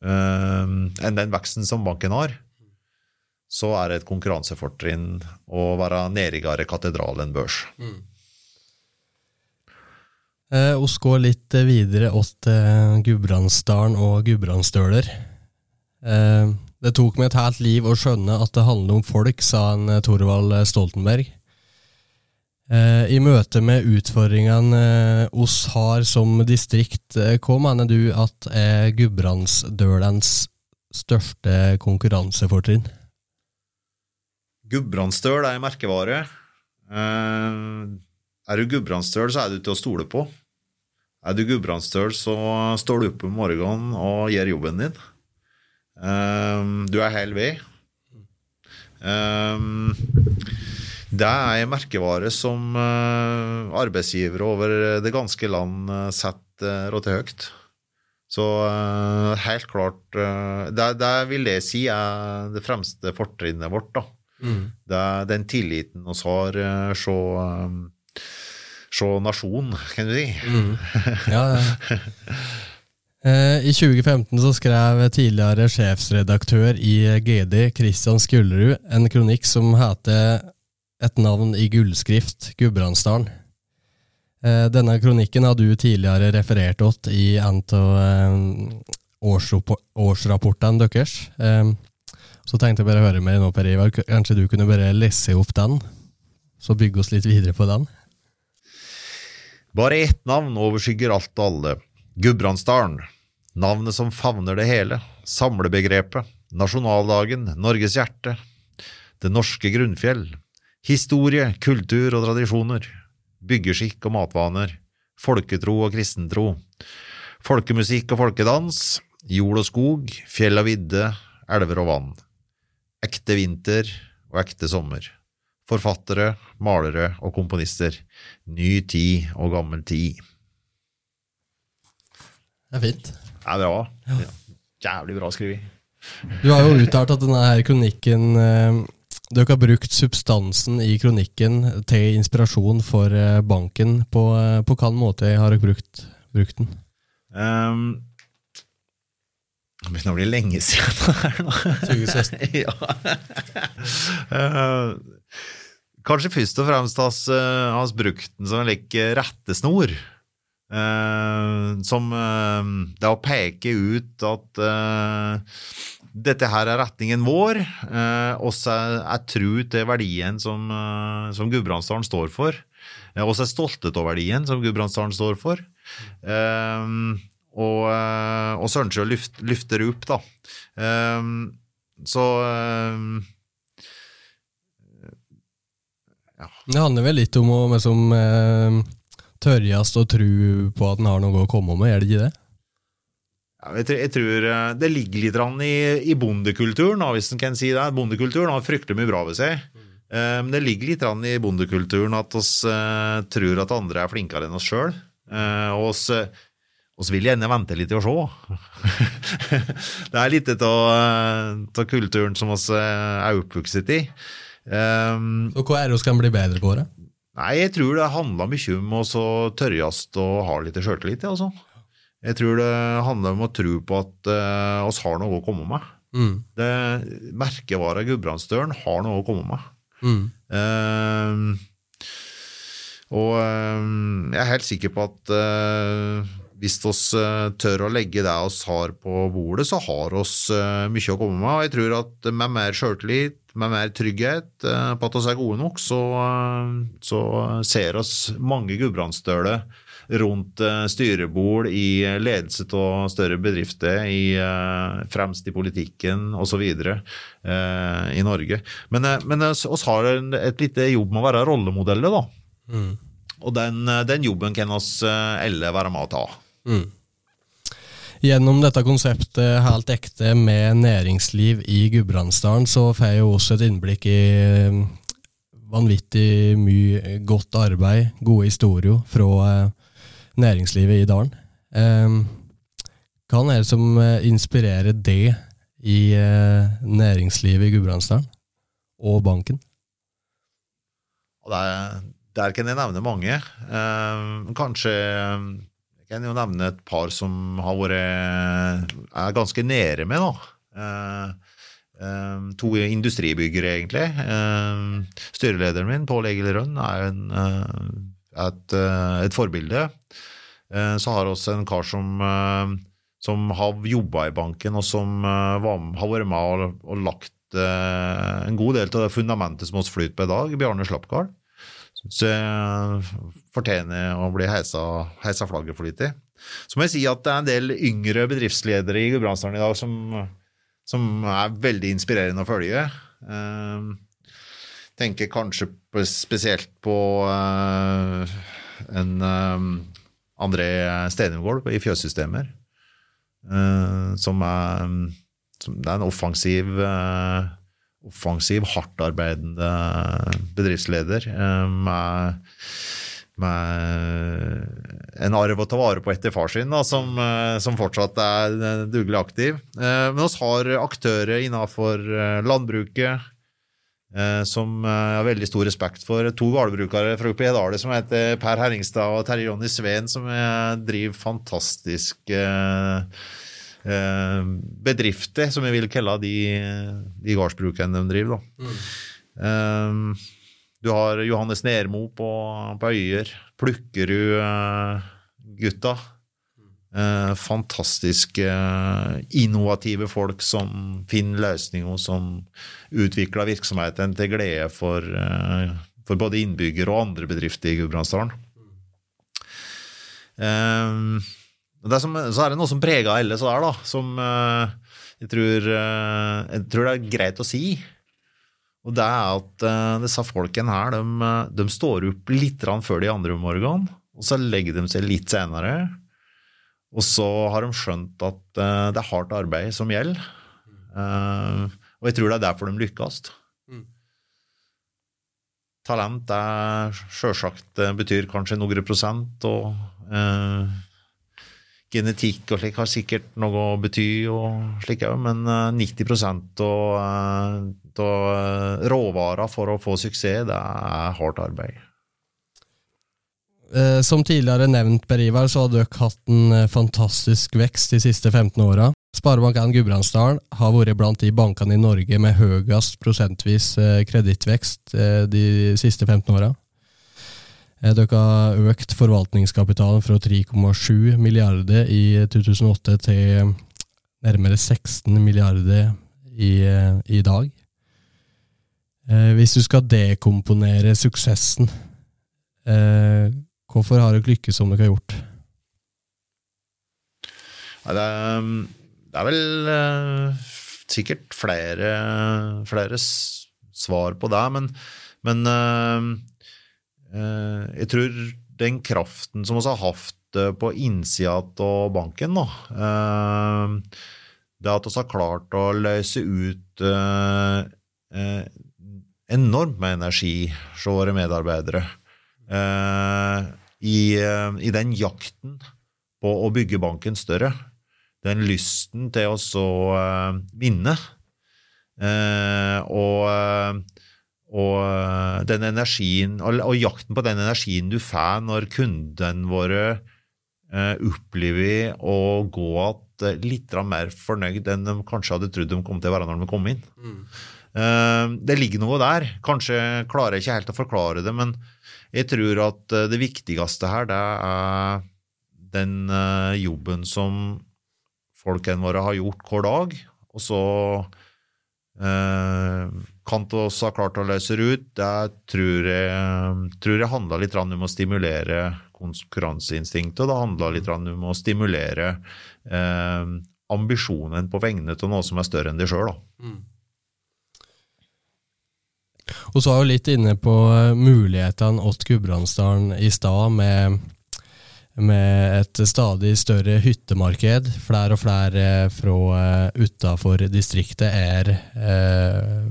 eh, enn den veksten som banken har, så er det et konkurransefortrinn å være nærmere katedral enn børs. Mm. Eh, går litt videre til eh, Gudbrandsdalen og gudbrandsdøler. Eh, det tok meg et helt liv å skjønne at det handler om folk, sa en eh, Thorvald Stoltenberg. Eh, I møte med utfordringene eh, oss har som distrikt, hva mener du at er Gudbrandsdølens største konkurransefortrinn? Gudbrandsdøl er en merkevare. Eh, er du gudbrandsdøl, så er du til å stole på. Er du gudbrandsdøl, så står du opp om morgenen og gjør jobben din. Um, du er hel ved. Um, det er en merkevare som arbeidsgivere over det ganske land setter råte høyt. Så helt klart det, det, vil jeg si er det fremste fortrinnet vårt. da. Mm. Det er den tilliten vi har uh, så um, se nasjon, kan du si. Mm. [laughs] Ja, ja. Eh, I 2015 så skrev tidligere sjefsredaktør i GD, Christian Skullerud, en kronikk som heter Et navn i gullskrift, Gudbrandsdalen. Eh, denne kronikken har du tidligere referert til i en av eh, årsrapportene deres. Så tenkte jeg bare å høre deg nå, Per Ivar. Kanskje du kunne bare lese opp den? Så bygge oss litt videre på den? Bare ett navn overskygger alt og alle. Gudbrandsdalen. Navnet som favner det hele. Samlebegrepet. Nasjonaldagen. Norges hjerte. Det norske grunnfjell. Historie, kultur og tradisjoner. Byggeskikk og matvaner. Folketro og kristentro. Folkemusikk og folkedans. Jord og skog. Fjell og vidde. Elver og vann. Ekte vinter og ekte sommer forfattere, malere og komponister. Ny tid og gammel tid. Det er fint. Det er. Ja. Jævlig bra skrevet. Du har jo uttalt at denne her kronikken eh, Dere har brukt substansen i kronikken til inspirasjon for eh, banken. På, eh, på hvilken måte har dere brukt, brukt den? Um, det begynner å bli lenge siden det her nå. 2016. [laughs] ja. uh, Kanskje først og fremst har vi uh, brukt den som en like, eh, rettesnor. Uh, som Det å peke ut at dette her er retningen vår. Uh, også er, er tru til verdien som, som Gudbrandsdalen står for. Uh, også er stolte av verdien som Gudbrandsdalen står for. Uh, og, uh, og Sørensjø luft, det opp, da. så ja. Det handler vel litt om å liksom, eh, tørres og tro på at en har noe å komme med, er det ikke det? Ja, jeg, tror, jeg tror eh, Det ligger litt i, i bondekulturen, hvis en kan si det. Bondekulturen har fryktelig mye bra ved seg. Men um, det ligger litt i bondekulturen at vi uh, tror at andre er flinkere enn oss sjøl. Uh, og oss, uh, vil jeg gjerne vente litt og se. [laughs] det er litt av kulturen som vi er oppvokst i. Um, og hva er det vi kan bli bedre på? det? Nei, Jeg tror det handler mye om å tørrest og ha litt sjøltillit. Altså. Jeg tror det handler om å tro på at uh, oss har noe å komme med. Mm. Det Merkevaret Gudbrandsdølen har noe å komme med. Mm. Uh, og uh, jeg er helt sikker på at uh, hvis vi tør å legge det vi har på bordet, så har vi mye å komme med. Og jeg tror at med mer sjøltillit, med mer trygghet eh, på at vi er gode nok, så, eh, så ser oss mange gudbrandsdøler rundt eh, styrebord i ledelse av større bedrifter, i, fremst i politikken osv. i Norge. Men, men oss har et lite jobb med å være rollemodeller, da. Mm. Og den, den, jobben kan oss alle være med å ta. Mm. Gjennom dette konseptet Helt ekte med næringsliv i Gudbrandsdalen, så får jeg også et innblikk i eh, vanvittig mye godt arbeid, gode historier fra eh, næringslivet i dalen. Eh, hva er det som inspirerer det i næringslivet i Gudbrandsdalen, og banken? Der, der kan jeg nevne mange. Kanskje kan jo nevne et par som har vært er ganske nede med. Eh, eh, to industribyggere, egentlig. Eh, styrelederen min, Pål Egil Rønn, er en, et, et, forbilde. så har vi også en kar som, som har jobba i banken, og som var, har vært med og, og lagt en god del av det fundamentet som vi flyter på i dag, Bjarne Slappgard. Så jeg fortjener å bli heisa, heisa flagget for litt i. Så må jeg si at det er en del yngre bedriftsledere i Gudbrandsdalen i dag som, som, er veldig inspirerende å følge. Ehm, tenker kanskje spesielt på uh, en um, André Stenumgolv i Fjøssystemer, uh, som er som, Det er en offensiv, offensiv hardtarbeidende bedriftsleder med med en arv å ta vare på etter far sin, da, som, eh, som, fortsatt er eh, dugelig aktiv. Eh, men oss har aktører innenfor landbruket som jeg har veldig stor respekt for. To gårdbrukere fra oppe i Hedale som heter Per Herringstad og Terje Jonny Sveen, som driver fantastiske bedrifter, som jeg vil kalle de, de gårdsbrukene de driver. Mm. Du har Johannes Nermo på, på Øyer. Plukkerud-gutta. Eh, fantastiske, innovative folk som finner løsninger, som utvikler virksomheten til glede for, eh, for både innbyggere og andre bedrifter i Gudbrandsdalen. Eh, så er det noe som preger alle så der, da, som eh, jeg tror, eh, jeg tror det er greit å si. Og det er at uh, disse folkene her, de, eh, de, står opp litt før de andre om morgenen, og så legger de seg litt senere. Og så har de skjønt at det er hardt arbeid som gjelder. Og jeg tror det er derfor de lykkes. Mm. Talent er sjølsagt betyr kanskje noen prosent, og genetikk og slik har sikkert noe å bety, og slik men 90 av og eh, råvarer for å få suksess, det er hardt arbeid. Eh, som tidligere nevnt, Per Ivar, så har dere hatt en eh, fantastisk vekst de siste 15 åra. Sparebank1 Gudbrandsdalen har vært blant de bankene i Norge med høyest prosentvis kredittvekst de siste 15 åra. Dere har økt forvaltningskapitalen fra 3,7 milliarder i 2008 til nærmere 16 milliarder i, i dag. Eh, hvis du skal dekomponere suksessen, eh, hvorfor har dere lykkes som dere har gjort? Det, er, det, er, vel eh, sikkert flere, flere, svar på det, men, men eh, eh, jeg tror den kraften som vi har hatt eh, på innsida av banken, da, det at vi har klart å løse ut enormt med energi hos våre medarbeidere eh, i, eh, den jakten på å bygge banken større. Den lysten til å eh, vinne. Eh, og, eh, og, eh, den energien, og, og, jakten på den energien du får når kundene våre opplever å gå igjen litt mer fornøyd enn de kanskje hadde trodd de kom til å være når de kom inn. Mm. Eh, det ligger noe der. Kanskje klarer jeg ikke helt å forklare det, men jeg tror at eh, det viktigste her, det er den eh, jobben som folkene våre har gjort hver dag. Og så kan vi også ha klart å løse ut. Det tror jeg, tror jeg handla litt om å stimulere konkurranseinstinktet, det handla litt om å stimulere eh, ambisjonen på vegne av noe som er større enn de sjøl. Mm. Og så var jo litt inne på eh, mulighetene åt Gudbrandsdalen i stad, med, med, et stadig større hyttemarked. Flere og flere fra uh, utafor distriktet er uh,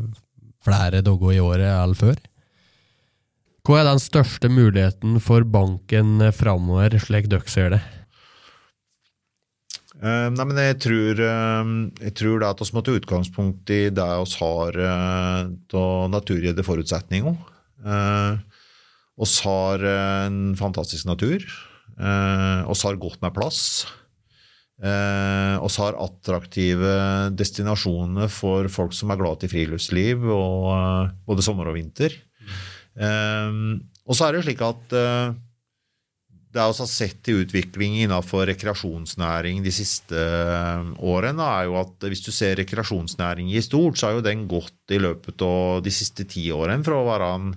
flere dager i året enn før. Hva er den største muligheten for banken framover, slik dere ser det? Uh, nei, men jeg tror, uh, jeg tror at vi må ta utgangspunkt i det vi har uh, naturgitte forutsetninger. Vi har en fantastisk natur. Vi har godt med plass. Vi har attraktive destinasjoner for folk som er glad i friluftsliv, og, både sommer og vinter. Og så er det slik at det er også sett i utvikling innenfor rekreasjonsnæring de siste eh, årene, er jo at hvis du ser rekreasjonsnæring i stort, så har jo den gått i løpet av de siste ti årene fra å være en,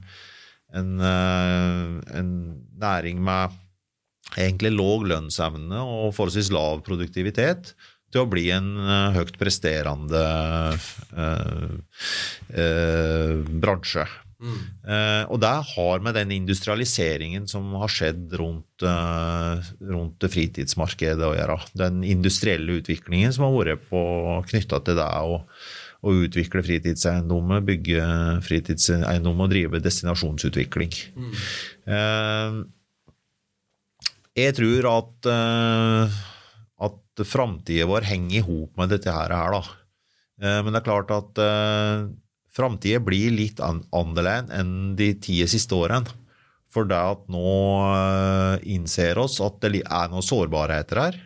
en, eh, en næring med egentlig låg lønnsevne og forholdsvis lav produktivitet til å bli en uh, høyt presterende uh, uh, bransje. Eh, og det har med den industrialiseringen som har skjedd rundt, eh, rundt fritidsmarkedet å gjøre. Den industrielle utviklingen som har vært knytta til det å, å utvikle fritidseiendommer, bygge fritidseiendommer og drive destinasjonsutvikling. Mm. Eh, jeg tror at, uh, at framtida vår henger i hop med dette her. da. Uh, men det er klart at uh, framtida blir litt an annerledes enn de ti siste årene. For det at nå uh, innser oss at det er noen sårbarheter her.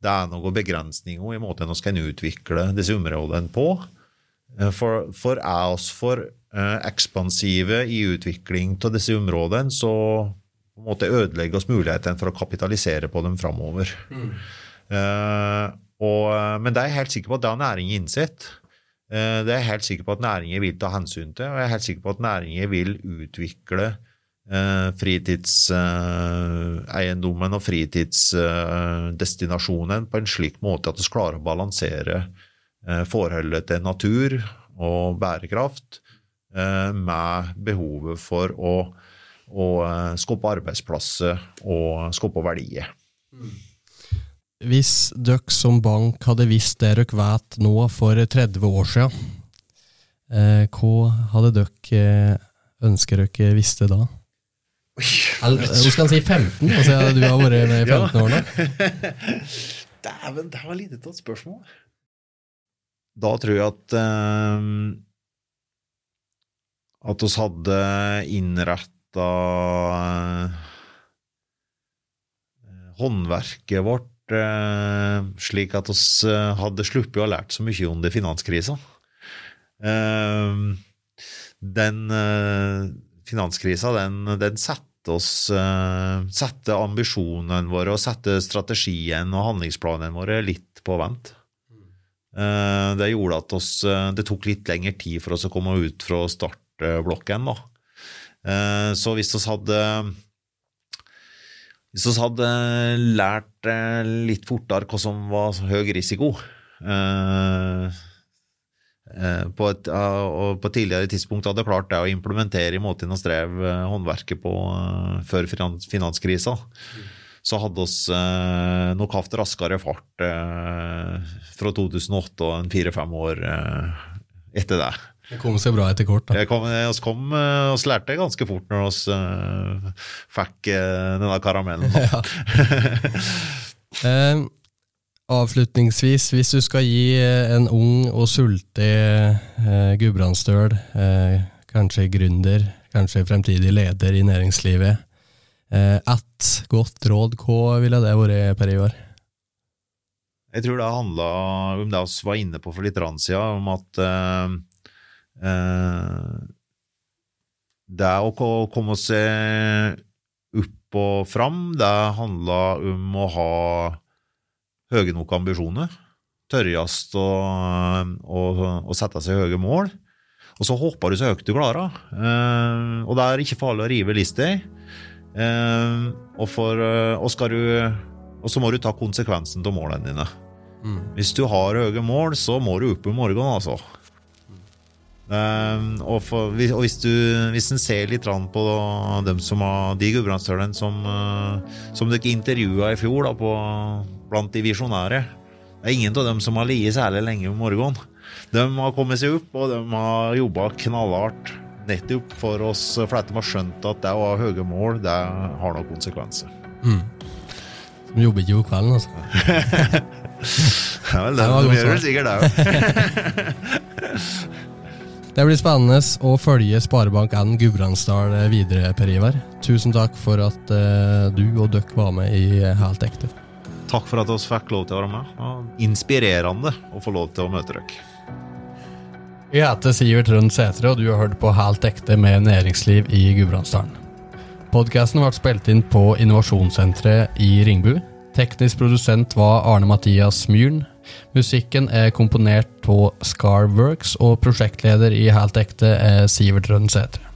Det er noen begrensninger i måten vi skal utvikle disse områdene på. For, for er oss for ekspansive i utvikling av disse områdene, så på en måte ødelegge oss muligheten for å kapitalisere på dem framover. Mm. Uh, men det er jeg helt sikker på at det har næringen innsett. Uh, det er jeg helt sikker på at næringen vil ta hensyn til, og jeg er helt sikker på at næringen vil utvikle uh, fritidseiendommen og fritidsdestinasjonen på en slik måte at vi klarer å balansere forholdet til natur og bærekraft med behovet for å og eh, skape arbeidsplasser og skape verdier. Hvis dere som bank hadde visst det dere vet nå for 30 år siden, eh, hva hadde dere eh, ønsket dere visste da? Eller, du skal si 15, altså du har vært med i [laughs] 15 år nå. [laughs] Dæven, det var lite av et spørsmål. Da tror jeg at um, at oss hadde innrett da eh, håndverket vårt eh, slik at vi eh, hadde sluppet å ha lært så mye om det finanskrisa. Den finanskrisa, den, den satte oss Sette ambisjonene våre og sette strategien og handlingsplanene våre litt på vent. Det gjorde at oss, det tok litt lengre tid for oss å komme ut fra startblokken. da. Eh, så hvis vi hadde hvis vi hadde lært eh, litt fortere hva som var høy risiko eh, på et, på et tidligere tidspunkt hadde klart det å implementere i måten vi strev håndverket på før finanskrisa, så hadde vi nok hatt raskere fart fra 2008 og en fire-fem år etter det. Det kom seg bra etter kort. da. Kom, oss, kom, eh, oss lærte ganske fort når vi uh, fikk uh, denne karamellen. [laughs] eh, avslutningsvis, hvis du skal gi en ung og sultig eh, gudbrandsdøl, eh, kanskje gründer, kanskje fremtidig leder i næringslivet, eh, ett godt råd, hva ville det vært, Per Ivar? Jeg tror det handla om det vi var inne på for litt siden, om at eh, Eh, det å komme seg opp og fram, det handler om å ha høye nok ambisjoner. Tørrest å, å, å sette seg høye mål. Og så hopper du så høyt du klarer. Eh, og det er ikke farlig å rive lista. Eh, og, for, og, du, og så må du ta konsekvensen av målene dine. Mm. Hvis du har høye mål, så må du opp i morgen, altså. Um, og, for, og, hvis, du, hvis en ser litt på dem som har, de gudbrandsdølene som, uh, som dere intervjua i fjor da, på, blant de visjonære Det er ingen av dem som har ligget særlig lenge om morgenen. De har kommet seg opp, og de har jobba knallhardt nettopp for oss, for de har skjønt at det å ha høye mål, det har noen konsekvenser. Mm. De jobber ikke på kvelden, altså? [laughs] ja vel, det, de gjør vel sikkert det òg. [laughs] Det blir spennende å følge Sparebank1 Gudbrandsdalen videre, Per Ivar. Tusen takk for at uh, du og dere var med i Helt ekte. Takk for at vi fikk lov til å være med. Ja, inspirerende å få lov til å møte dere. Jeg heter Sivert Rønn Sætre, og du har hørt på Helt ekte med næringsliv i Gudbrandsdalen. Podkasten ble spilt inn på Innovasjonssenteret i Ringbu. Teknisk produsent var Arne Mathias Myhren. Musikken er komponert av Scarworks, og prosjektleder i Helt ekte er Sivert Rønsæter.